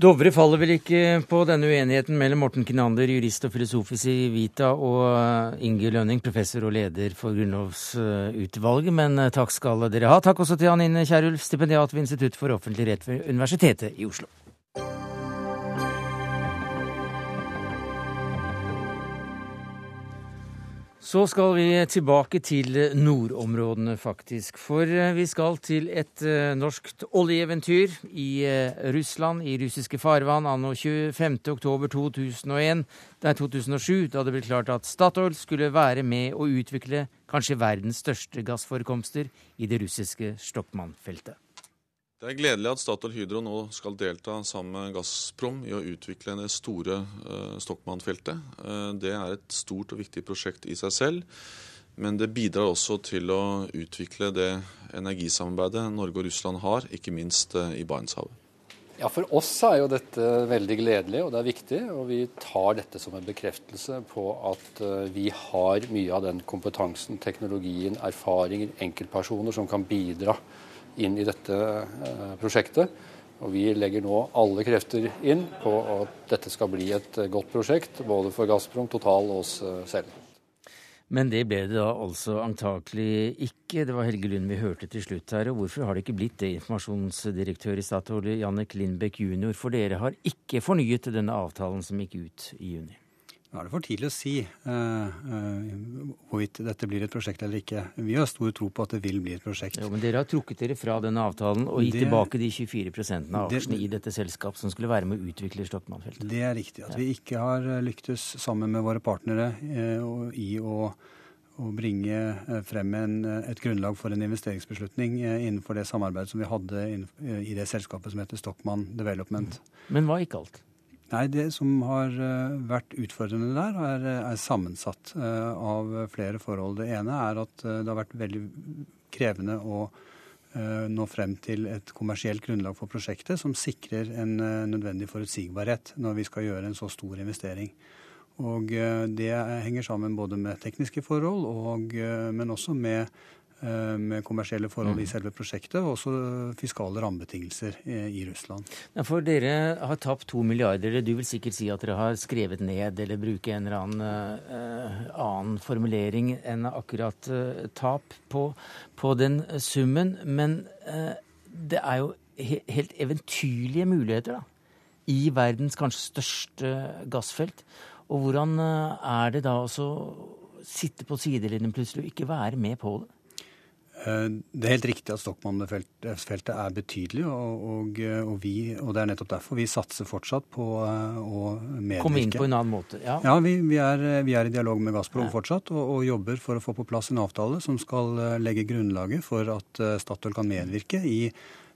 Dovre faller vel ikke på denne uenigheten mellom Morten Kinander, jurist og filosof i Civita, og eh, Inge Lønning, professor og leder for Grunnlovsutvalget. Men eh, takk skal dere ha. Takk også til Anine Kierulf, stipendiat ved Institutt for offentlig rett ved Universitetet i Oslo. Så skal vi tilbake til nordområdene, faktisk. For eh, vi skal til et eh, norskt oljeeventyr i eh, Russland, i russiske farvann, anno 25.10.2001, er 2007, da det ble klart at Statoil skulle være med å utvikle kanskje verdens største gassforekomster i det russiske Stokman-feltet.
Det er gledelig at Statoil Hydro nå skal delta sammen med Gazprom i å utvikle det store uh, Stokman-feltet. Uh, det er et stort og viktig prosjekt i seg selv, men det bidrar også til å utvikle det energisamarbeidet Norge og Russland har, ikke minst uh, i Barentshavet.
Ja, For oss er jo dette veldig gledelig og det er viktig. Og vi tar dette som en bekreftelse på at vi har mye av den kompetansen, teknologien, erfaringer, enkeltpersoner som kan bidra inn i dette eh, prosjektet. Og Vi legger nå alle krefter inn på at dette skal bli et eh, godt prosjekt, både for Gazprom, Total og oss eh, selv.
Men det ble det da altså antakelig ikke. Det var Helge Lund vi hørte til slutt her. Og hvorfor har det ikke blitt det, informasjonsdirektør i Statoil Jannik Lindbekk jr.? For dere har ikke fornyet denne avtalen som gikk ut i juni.
Nå er det for tidlig å si uh, uh, hvorvidt dette blir et prosjekt eller ikke. Vi har stor tro på at det vil bli et prosjekt.
Jo, men dere har trukket dere fra denne avtalen og gitt
Det-
tilbake de 24 av
det-
i dette selskap som skulle være med å utvikle Stokman-feltet.
Det er riktig. At vi ikke har eh, lyktes sammen med våre partnere uh, i å, å bringe eh, frem en, eh, et grunnlag for en investeringsbeslutning eh, innenfor det samarbeidet som vi hadde eh, i det selskapet som heter Stockmann Development.
Men hva gikk alt?
Nei, Det som har eh, vært utfordrende der, er, er sammensatt eh, av flere forhold. Det ene er at eh, det har vært veldig krevende å eh, nå frem til et kommersielt grunnlag for prosjektet som sikrer en eh, nødvendig forutsigbarhet når vi skal gjøre en så stor investering. Og Det henger sammen både med tekniske forhold, og, men også med Eh, med kommersielle forhold mm. i selve prosjektet, og også fiskale rammebetingelser eh, i Russland.
Ja, for dere har tapt to milliarder. Du vil sikkert si at dere har skrevet ned eller bruke en eller annen uh, annen formulering enn akkurat uh, tap på, på, den summen. Men uh, det er jo he helt eventyrlige muligheter da, i verdens kanskje største gassfelt. Og hvordan er det da å sitte på sidelinjen plutselig og ikke være med på det?
Eh, det er helt riktig at Stokmann-feltet er betydelig, og, og, og, vi, og, det er nettopp derfor vi satser fortsatt på eh, å medvirke.
Komme inn på en annen måte, ja.
Ja, vi, vi, er, vi er, i dialog med Gazprom ja. fortsatt, og, jobber for å få på plass en avtale som skal eh, legge grunnlaget for at Statoil kan medvirke i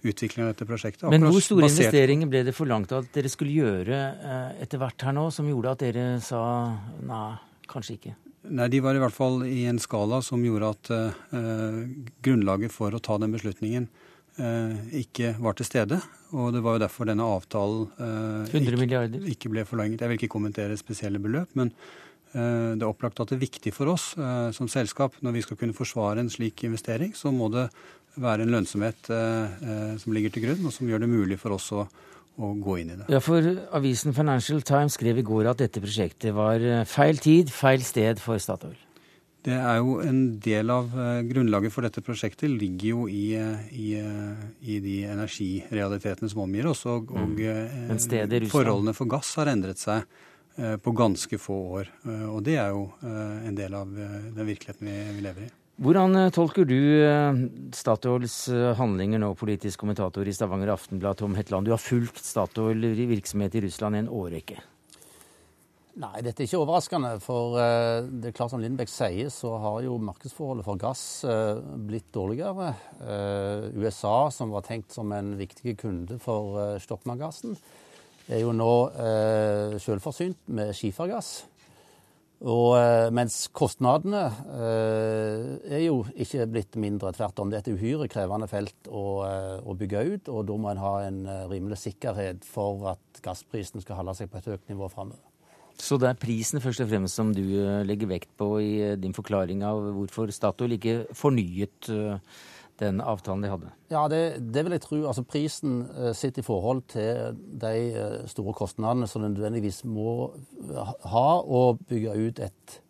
utviklingen av dette prosjektet.
Men hvor store basert... investeringer ble det forlangt at dere skulle gjøre etter hvert her nå, som gjorde at dere sa nei, kanskje ikke?
Nei, De var i hvert fall i en skala som gjorde at eh, grunnlaget for å ta den beslutningen eh, ikke var til stede. Og det var jo derfor denne avtalen uh, ikke, ikke, ble forlenget. Jeg vil ikke kommentere spesielle beløp, men det er opplagt at det er viktig for oss som selskap når vi skal kunne forsvare en slik investering, så må det være en lønnsomhet som ligger til grunn, og som gjør det mulig for oss å å gå inn i det.
Ja, for Avisen Financial Times skrev i går at dette prosjektet var eh, feil tid, feil sted for Statoil.
Det er jo En del av uh, grunnlaget for dette prosjektet ligger jo i, uh, i, i de energirealitetene som omgir oss. Og, og mm. forholdene for gass har endret seg på ganske få år. og det er jo en del av den virkeligheten vi, vi lever i.
Hvordan eh, tolker du eh, Statoils eh, handlinger nå, politisk kommentator i Stavanger Aftenblad, Tom Hetland? Du har fulgt Statoil virksomhet i Russland i en årrekke.
Nei, dette er ikke overraskende. For det er klart som Lindbekk sier, så har jo markedsforholdet for gass blitt dårligere. USA, som var tenkt som en viktig kunde for Stokmark-gassen, er jo nå selvforsynt med skifergass. Og, eh, mens kostnadene eh, er jo ikke blitt mindre. Tvert om. Det er et uhyre krevende felt å, eh, å, bygge ut, og da må en ha en eh, rimelig sikkerhet for at gassprisen skal holde seg på et høyt nivå framover.
Så det er prisen først og fremst som du legger vekt på i din forklaring av hvorfor Statoil ikke fornyet den avtalen de hadde?
Ja, det, det vil jeg tro. Altså Prisen uh, sitter i forhold til de uh, store kostnadene som nødvendigvis må ha å bygge ut et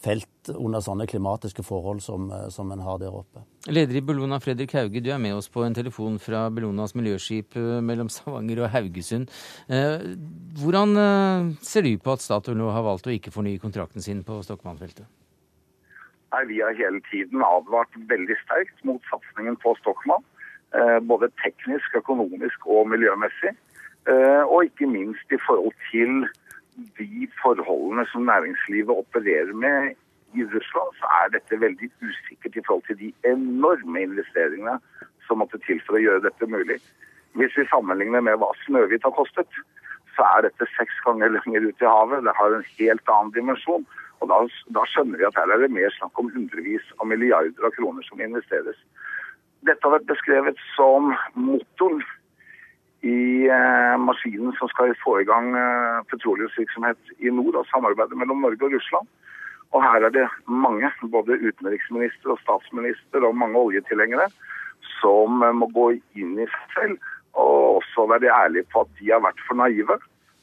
felt under sånne klimatiske forhold som, uh, som en har der oppe.
Leder i Bellona, Fredrik Hauge, du er med oss på en telefon fra Bellonas miljøskip mellom Stavanger og Haugesund. Hvordan ser du på at Statoil nå har valgt å ikke fornye kontrakten sin på Stokmann-feltet?
Nei, Vi har hele tiden advart veldig sterkt mot satsingen på Stockmann. Eh, både teknisk, økonomisk og miljømessig. Eh, og ikke minst i forhold til de forholdene som næringslivet opererer med i Russland, så er dette veldig usikkert i forhold til de enorme investeringene som måtte til for å gjøre dette mulig. Hvis vi sammenligner med hva Snøhvit har kostet, så er dette seks ganger lenger ut i havet. Det har en helt annen dimensjon. Og da, da, skjønner vi at her er det mer snakk om hundrevis av milliarder av kroner som investeres. Dette har vært beskrevet som motoren i eh, maskinen som skal få i gang eh, petroleumsvirksomhet i nord, og samarbeidet mellom Norge og Russland. Og her er det mange, både utenriksminister og statsminister og mange oljetilhengere, som eh, må gå inn i seg selv og også være ærlige på at de har vært for naive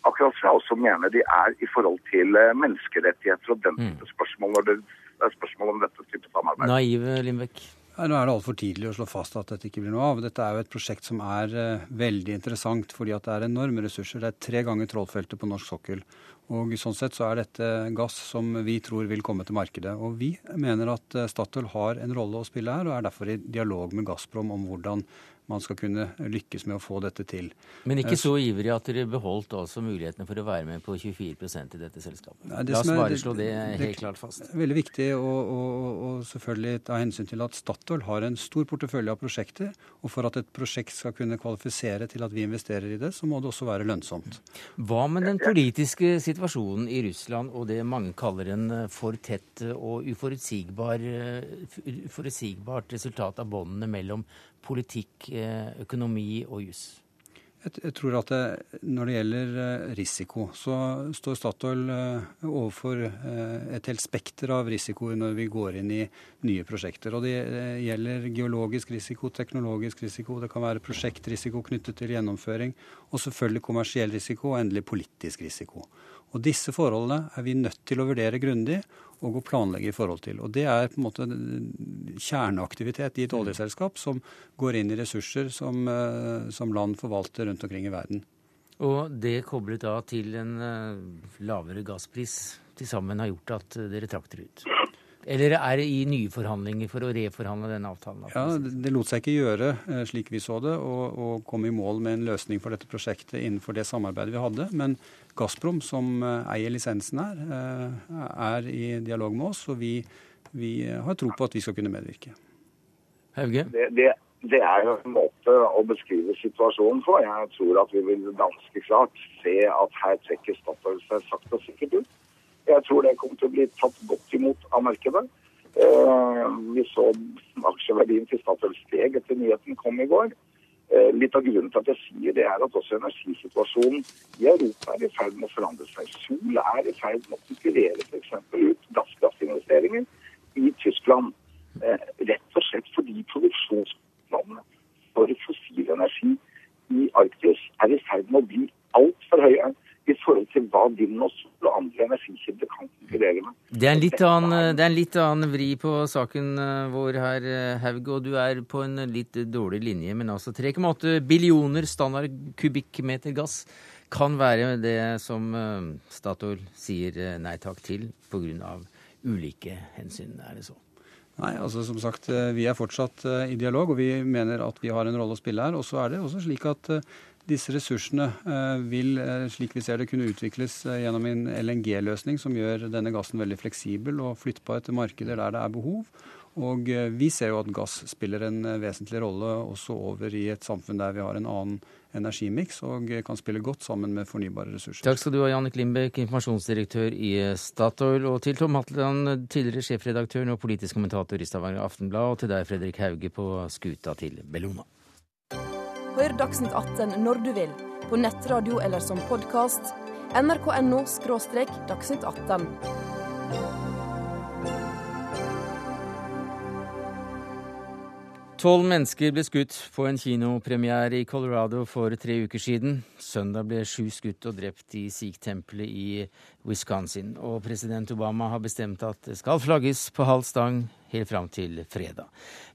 Akkurat som jeg også mener de er i forhold til eh, menneskerettigheter og den mm. type spørsmål når det er spørsmål om dette type samarbeid.
Naive Lindbekk?
Nå er det altfor tidlig å slå fast at dette ikke blir noe av. Dette er jo et prosjekt som er uh, veldig interessant fordi at det er enorme ressurser. Det er tre ganger Trollfeltet på norsk sokkel. Og sånn sett så er dette gass som vi tror vil komme til markedet. Og vi mener at eh, Statoil har en rolle å spille her, og er derfor i dialog med Gazprom om hvordan man skal kunne lykkes med å få dette til.
Men ikke eh, så ivrig at dere beholdt altså mulighetene for å være med på 24% i dette selskapet? Nei, det La oss bare slå det helt klart fast.
Det er veldig viktig å, å, å, selvfølgelig ta hensyn til at Statoil har en stor portefølje av prosjekter. Og for at et prosjekt skal kunne kvalifisere til at vi investerer i det, så må det også være lønnsomt.
Hva med den politiske situasjonen i Russland og det mange kaller en eh, for tett og uforutsigbar, eh, uforutsigbart resultat av båndene mellom politikk, eh, økonomi og jus?
Jeg tror at det, Når det gjelder eh, risiko, så står Statoil eh, overfor eh, et helt spekter av risikoer når vi går inn i nye prosjekter. Og Det gjelder geologisk risiko, teknologisk risiko, det kan være prosjektrisiko knyttet til gjennomføring, og selvfølgelig kommersiell risiko og endelig politisk risiko. Og Disse forholdene er vi nødt til å vurdere grundig og å planlegge i forhold til. Og Det er på en måte kjerneaktivitet i et oljeselskap som går inn i ressurser som, eh, som land forvalter rundt omkring i verden.
Og det koblet da til en eh, lavere gasspris til sammen har gjort at dere trakk dere ut? Eller er det i nye forhandlinger for å reforhandle denne avtalen?
Ja, Det lot seg ikke gjøre eh, slik vi så det, å komme i mål med en løsning for dette prosjektet innenfor det samarbeidet vi hadde. Men Gazprom, som eh, eier lisensen her, eh, er i dialog med oss, og vi, vi har tro på at vi skal kunne medvirke.
Hauge?
Det, det, det, er jo en måte å beskrive situasjonen på. Jeg tror at vi vil ganske klart se at her trekker Statoil seg sakte og sikkert ut. Jeg tror det kommer til å bli tatt godt imot av markedet. Eh, vi så aksjeverdien til Statoil steg etter nyheten kom i går. Eh, litt av grunnen til at jeg sier det, er at også energisituasjonen i Europa er i ferd med å forandre seg. Sol er i ferd med å konkurrere f.eks. ut gasskraftinvesteringer i Tyskland. Eh, rett og slett fordi produksjonsplanene for fossil energi i Arktis er i ferd med å bli altfor høye i forhold til hva vind og andre energikilder kan konkurrere med.
Det er, annen, det er en litt annen vri på saken eh, vår her, eh, Haug, og du er på en litt dårlig linje. Men altså 3,8 billioner standard kubikkmeter gass kan være det som Statoil sier nei takk til pga. Ulike hensyn. Er det så?
Nei, altså som sagt, Vi er fortsatt i dialog, og vi mener at vi har en rolle å spille her. Og så er det også slik at disse ressursene eh, vil, eh, slik vi ser det, kunne utvikles eh, gjennom en LNG-løsning som gjør denne gassen veldig fleksibel og flyttbar etter markeder der det er behov. Og vi ser jo at gass spiller en vesentlig rolle også over i et samfunn der vi har en annen energimiks og kan spille godt sammen med fornybare ressurser.
Takk skal du ha, Jannik Lindbekk, informasjonsdirektør i Statoil, og til Tom Hatland, tidligere sjefredaktør og politisk kommentator i Stavanger Aftenblad, og til deg, Fredrik Hauge, på skuta til Bellona.
Hør Dagsnytt 18 når du vil, på nettradio eller som podkast. nrk.no – dagsnytt 18.
Tolv mennesker ble skutt på en kinopremiere i Colorado for tre uker siden. Søndag ble sju skutt og drept i Sikh-tempelet i Wisconsin. Og president Obama har bestemt at det skal flagges på halv stang helt fram til fredag.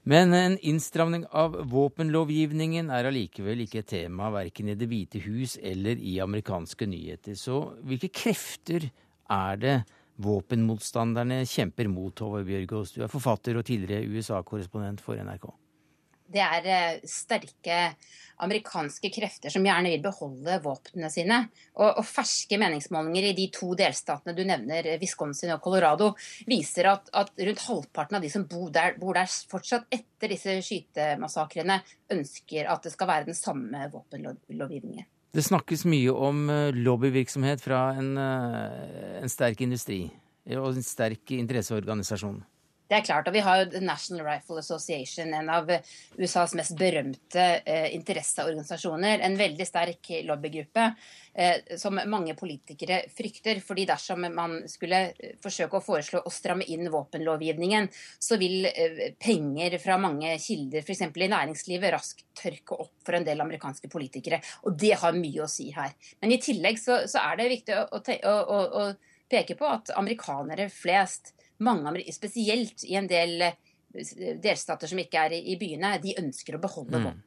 Men en innstramning av våpenlovgivningen er allikevel ikke et tema verken i Det hvite hus eller i amerikanske nyheter. Så hvilke krefter er det våpenmotstanderne kjemper mot, Håvard Bjørgaas? Du er forfatter og tidligere USA-korrespondent for NRK
det er eh, sterke amerikanske krefter som gjerne vil beholde våpnene sine. Og, og, ferske meningsmålinger i de to delstatene du nevner, Wisconsin og Colorado, viser at, at rundt halvparten av de som bor der, bor der, fortsatt etter disse skytemassakrene, ønsker at det skal være den samme våpenlovgivningen.
Det snakkes mye om eh, lobbyvirksomhet fra en, eh, en sterk industri og en sterk interesseorganisasjon.
Det er klart, og Vi har jo The National Rifle Association, en av USAs mest berømte eh, interesseorganisasjoner. En veldig sterk lobbygruppe eh, som mange politikere frykter. fordi Dersom man skulle eh, forsøke å foreslå å stramme inn våpenlovgivningen, så vil eh, penger fra mange kilder, f.eks. i næringslivet, raskt tørke opp for en del amerikanske politikere. Og det har mye å si her. Men i tillegg så, så er det viktig å, å, å, å peke på at amerikanere flest mange, spesielt i en del eh, delstater som ikke er i byene, de ønsker å beholde mm.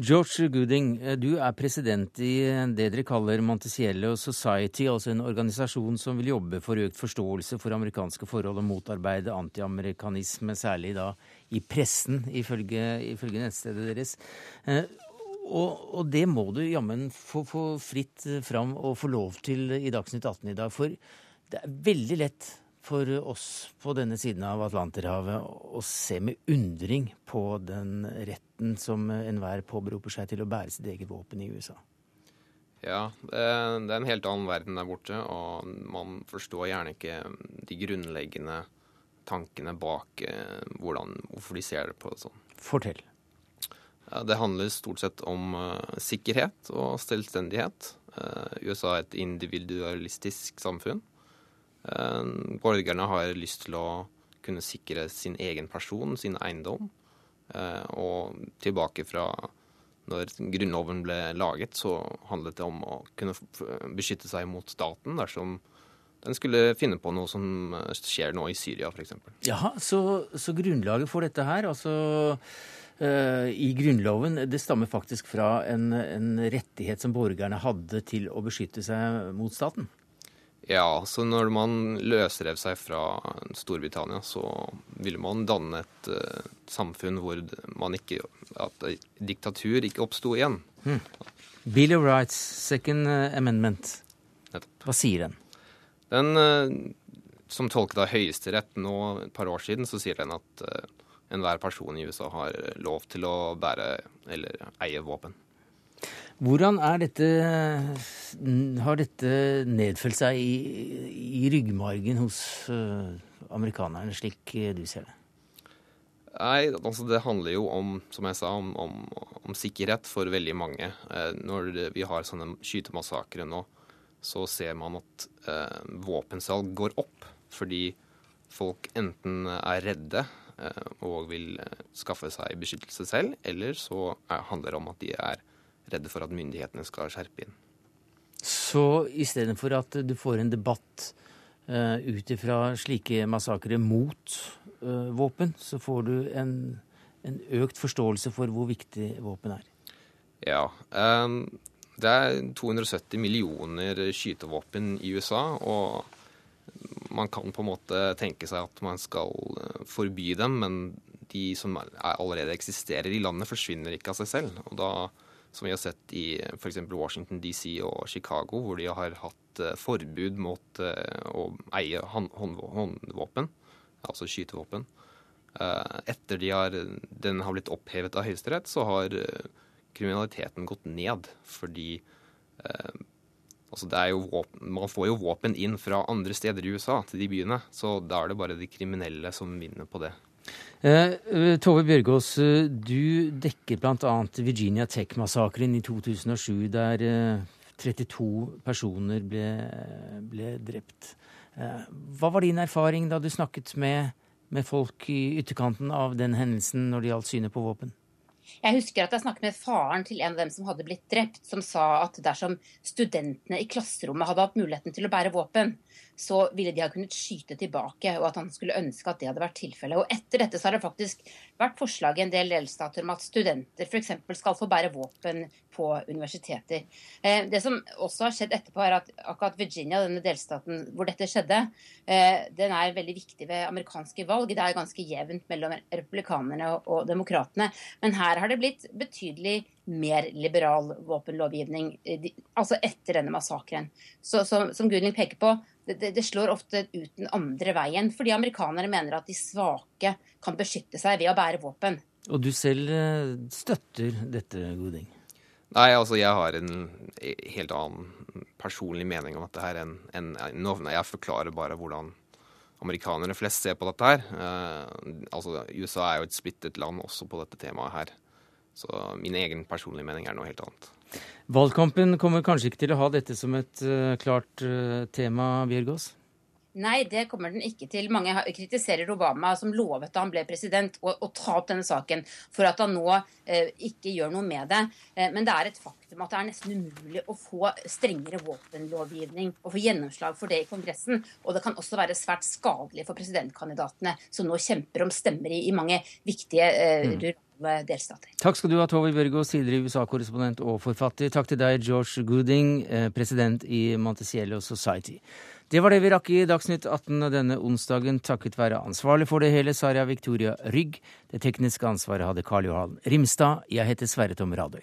George Gooding, eh, du er president i det dere kaller Monticello Society, altså en organisasjon som vil jobbe for økt forståelse for amerikanske forhold og motarbeide antiamerikanisme, særlig da i pressen, ifølge, ifølge nettstedet deres. Eh, og, og, det må du jammen få, få fritt fram og få lov til i Dagsnytt 18 i dag, for det er veldig lett for oss på denne siden av Atlanterhavet å se med undring på den retten som enhver påberoper seg til å bære sitt eget våpen i USA?
Ja, det er en helt annen verden der borte, og man forstår gjerne ikke de grunnleggende tankene bak eh, hvordan, hvorfor de ser det på det sånn.
Fortell.
Det handler stort sett om sikkerhet og selvstendighet. USA er et individualistisk samfunn. Borgerne har lyst til å kunne sikre sin egen person, sin eiendom. Og tilbake fra når Grunnloven ble laget, så handlet det om å kunne beskytte seg mot staten dersom den skulle finne på noe som skjer nå i Syria, f.eks.
Jaha, så, så, grunnlaget for dette her, altså i Grunnloven, det stammer faktisk fra en, en rettighet som borgerne hadde til å beskytte seg mot staten?
Ja, så når man løsrev seg fra Storbritannia, så ville man danne et uh, samfunn hvor man ikke At diktatur ikke oppsto igjen. Hmm.
Bill of Rights, second eh, amendment. Hva sier den?
Den, uh, som tolket av Høyesterett nå et par år siden, så sier den at uh, enhver person i USA har lov til å bære eller eie våpen.
Hvordan dette Har dette nedfelt seg i, i ryggmargen hos uh, amerikanerne, slik du ser det?
Nei, altså det handler jo om, som jeg sa, om, om, om sikkerhet for veldig mange. Eh, når vi har sånne skytemassakrer nå, så ser man at eh, våpensalg går opp fordi folk enten er redde eh, og vil eh, skaffe seg beskyttelse selv, eller så er, handler det om at de er redde for at myndighetene skal skjerpe inn.
Så istedenfor at du får en debatt uh, ut ifra slike massakrer mot uh, våpen, så får du en, en, økt forståelse for hvor viktig våpen er?
Ja. Um, det er 270 millioner skytevåpen i USA, og man kan på en måte tenke seg at man skal forby dem, men de som allerede eksisterer i landet, forsvinner ikke av seg selv. og da som vi har sett i f.eks. Washington DC og Chicago, hvor de har hatt eh, forbud mot eh, å eie håndvåpen, altså skytevåpen. Eh, etter de har, den har blitt opphevet av Høyesterett, så har kriminaliteten gått ned. Fordi altså våpen, man får jo våpen inn fra andre steder i USA til de byene, så da er det bare de kriminelle som vinner på det.
Eh, eh, Tove Bjørgaas, eh, du dekker bl.a. Virginia Tech-massakren i 2007, der 32 personer ble, ble drept. Hva var din erfaring da du snakket med, med folk i ytterkanten av den hendelsen når det gjaldt synet på våpen?
Jeg husker at jeg snakket med faren til en av dem som hadde blitt drept, som sa at dersom studentene i klasserommet hadde hatt muligheten til å bære våpen, så ville de ha kunnet skyte tilbake, og at han skulle ønske at det hadde vært tilfellet. Og etter dette så har det faktisk vært forslag i en del delstater om at studenter f.eks. skal få bære våpen på universiteter. Eh, det som også har skjedd etterpå, er at akkurat Virginia, denne delstaten hvor dette skjedde, eh, den er veldig viktig ved amerikanske valg. Det er ganske jevnt mellom republikanerne og demokratene. Men her har det blitt betydelig mer liberal våpenlovgivning, eh, altså etter denne massakren. Så, så, som Gunhild peker på, det, det, slår ofte ut den andre veien, fordi amerikanere mener at de svake kan beskytte seg ved å bære våpen.
Og du selv eh, støtter dette, Goding?
Nei, altså jeg har en helt annen personlig mening om dette her enn en, en, Jeg forklarer bare hvordan amerikanere flest ser på dette her. Eh, altså USA er jo et splittet land også på dette temaet her. Så min egen personlige mening er noe helt annet.
Valgkampen kommer kanskje ikke til å ha dette som et uh, klart uh, tema, Bjørgaas?
Nei, det kommer den ikke til. Mange kritiserer Obama, som lovet da han ble president, å, å ta opp denne saken for at han nå eh, ikke gjør noe med det. Eh, men det er et faktum at det er nesten umulig å få strengere våpenlovgivning og få gjennomslag for det i Kongressen. Og det kan også være svært skadelig for presidentkandidatene som nå kjemper om stemmer i, i mange viktige eh, mm delstater.
Takk skal du ha, Tove Bjørgaas, tidligere USA-korrespondent og forfatter. Takk til deg, George Gooding, eh, president i Montecielo Society. Det var det vi rakk i Dagsnytt 18 denne onsdagen, takket være ansvarlig for det hele, Saria Victoria Rygg. Det tekniske ansvaret hadde Karl Johan Rimstad. Jeg heter Sverre Tom Radøy.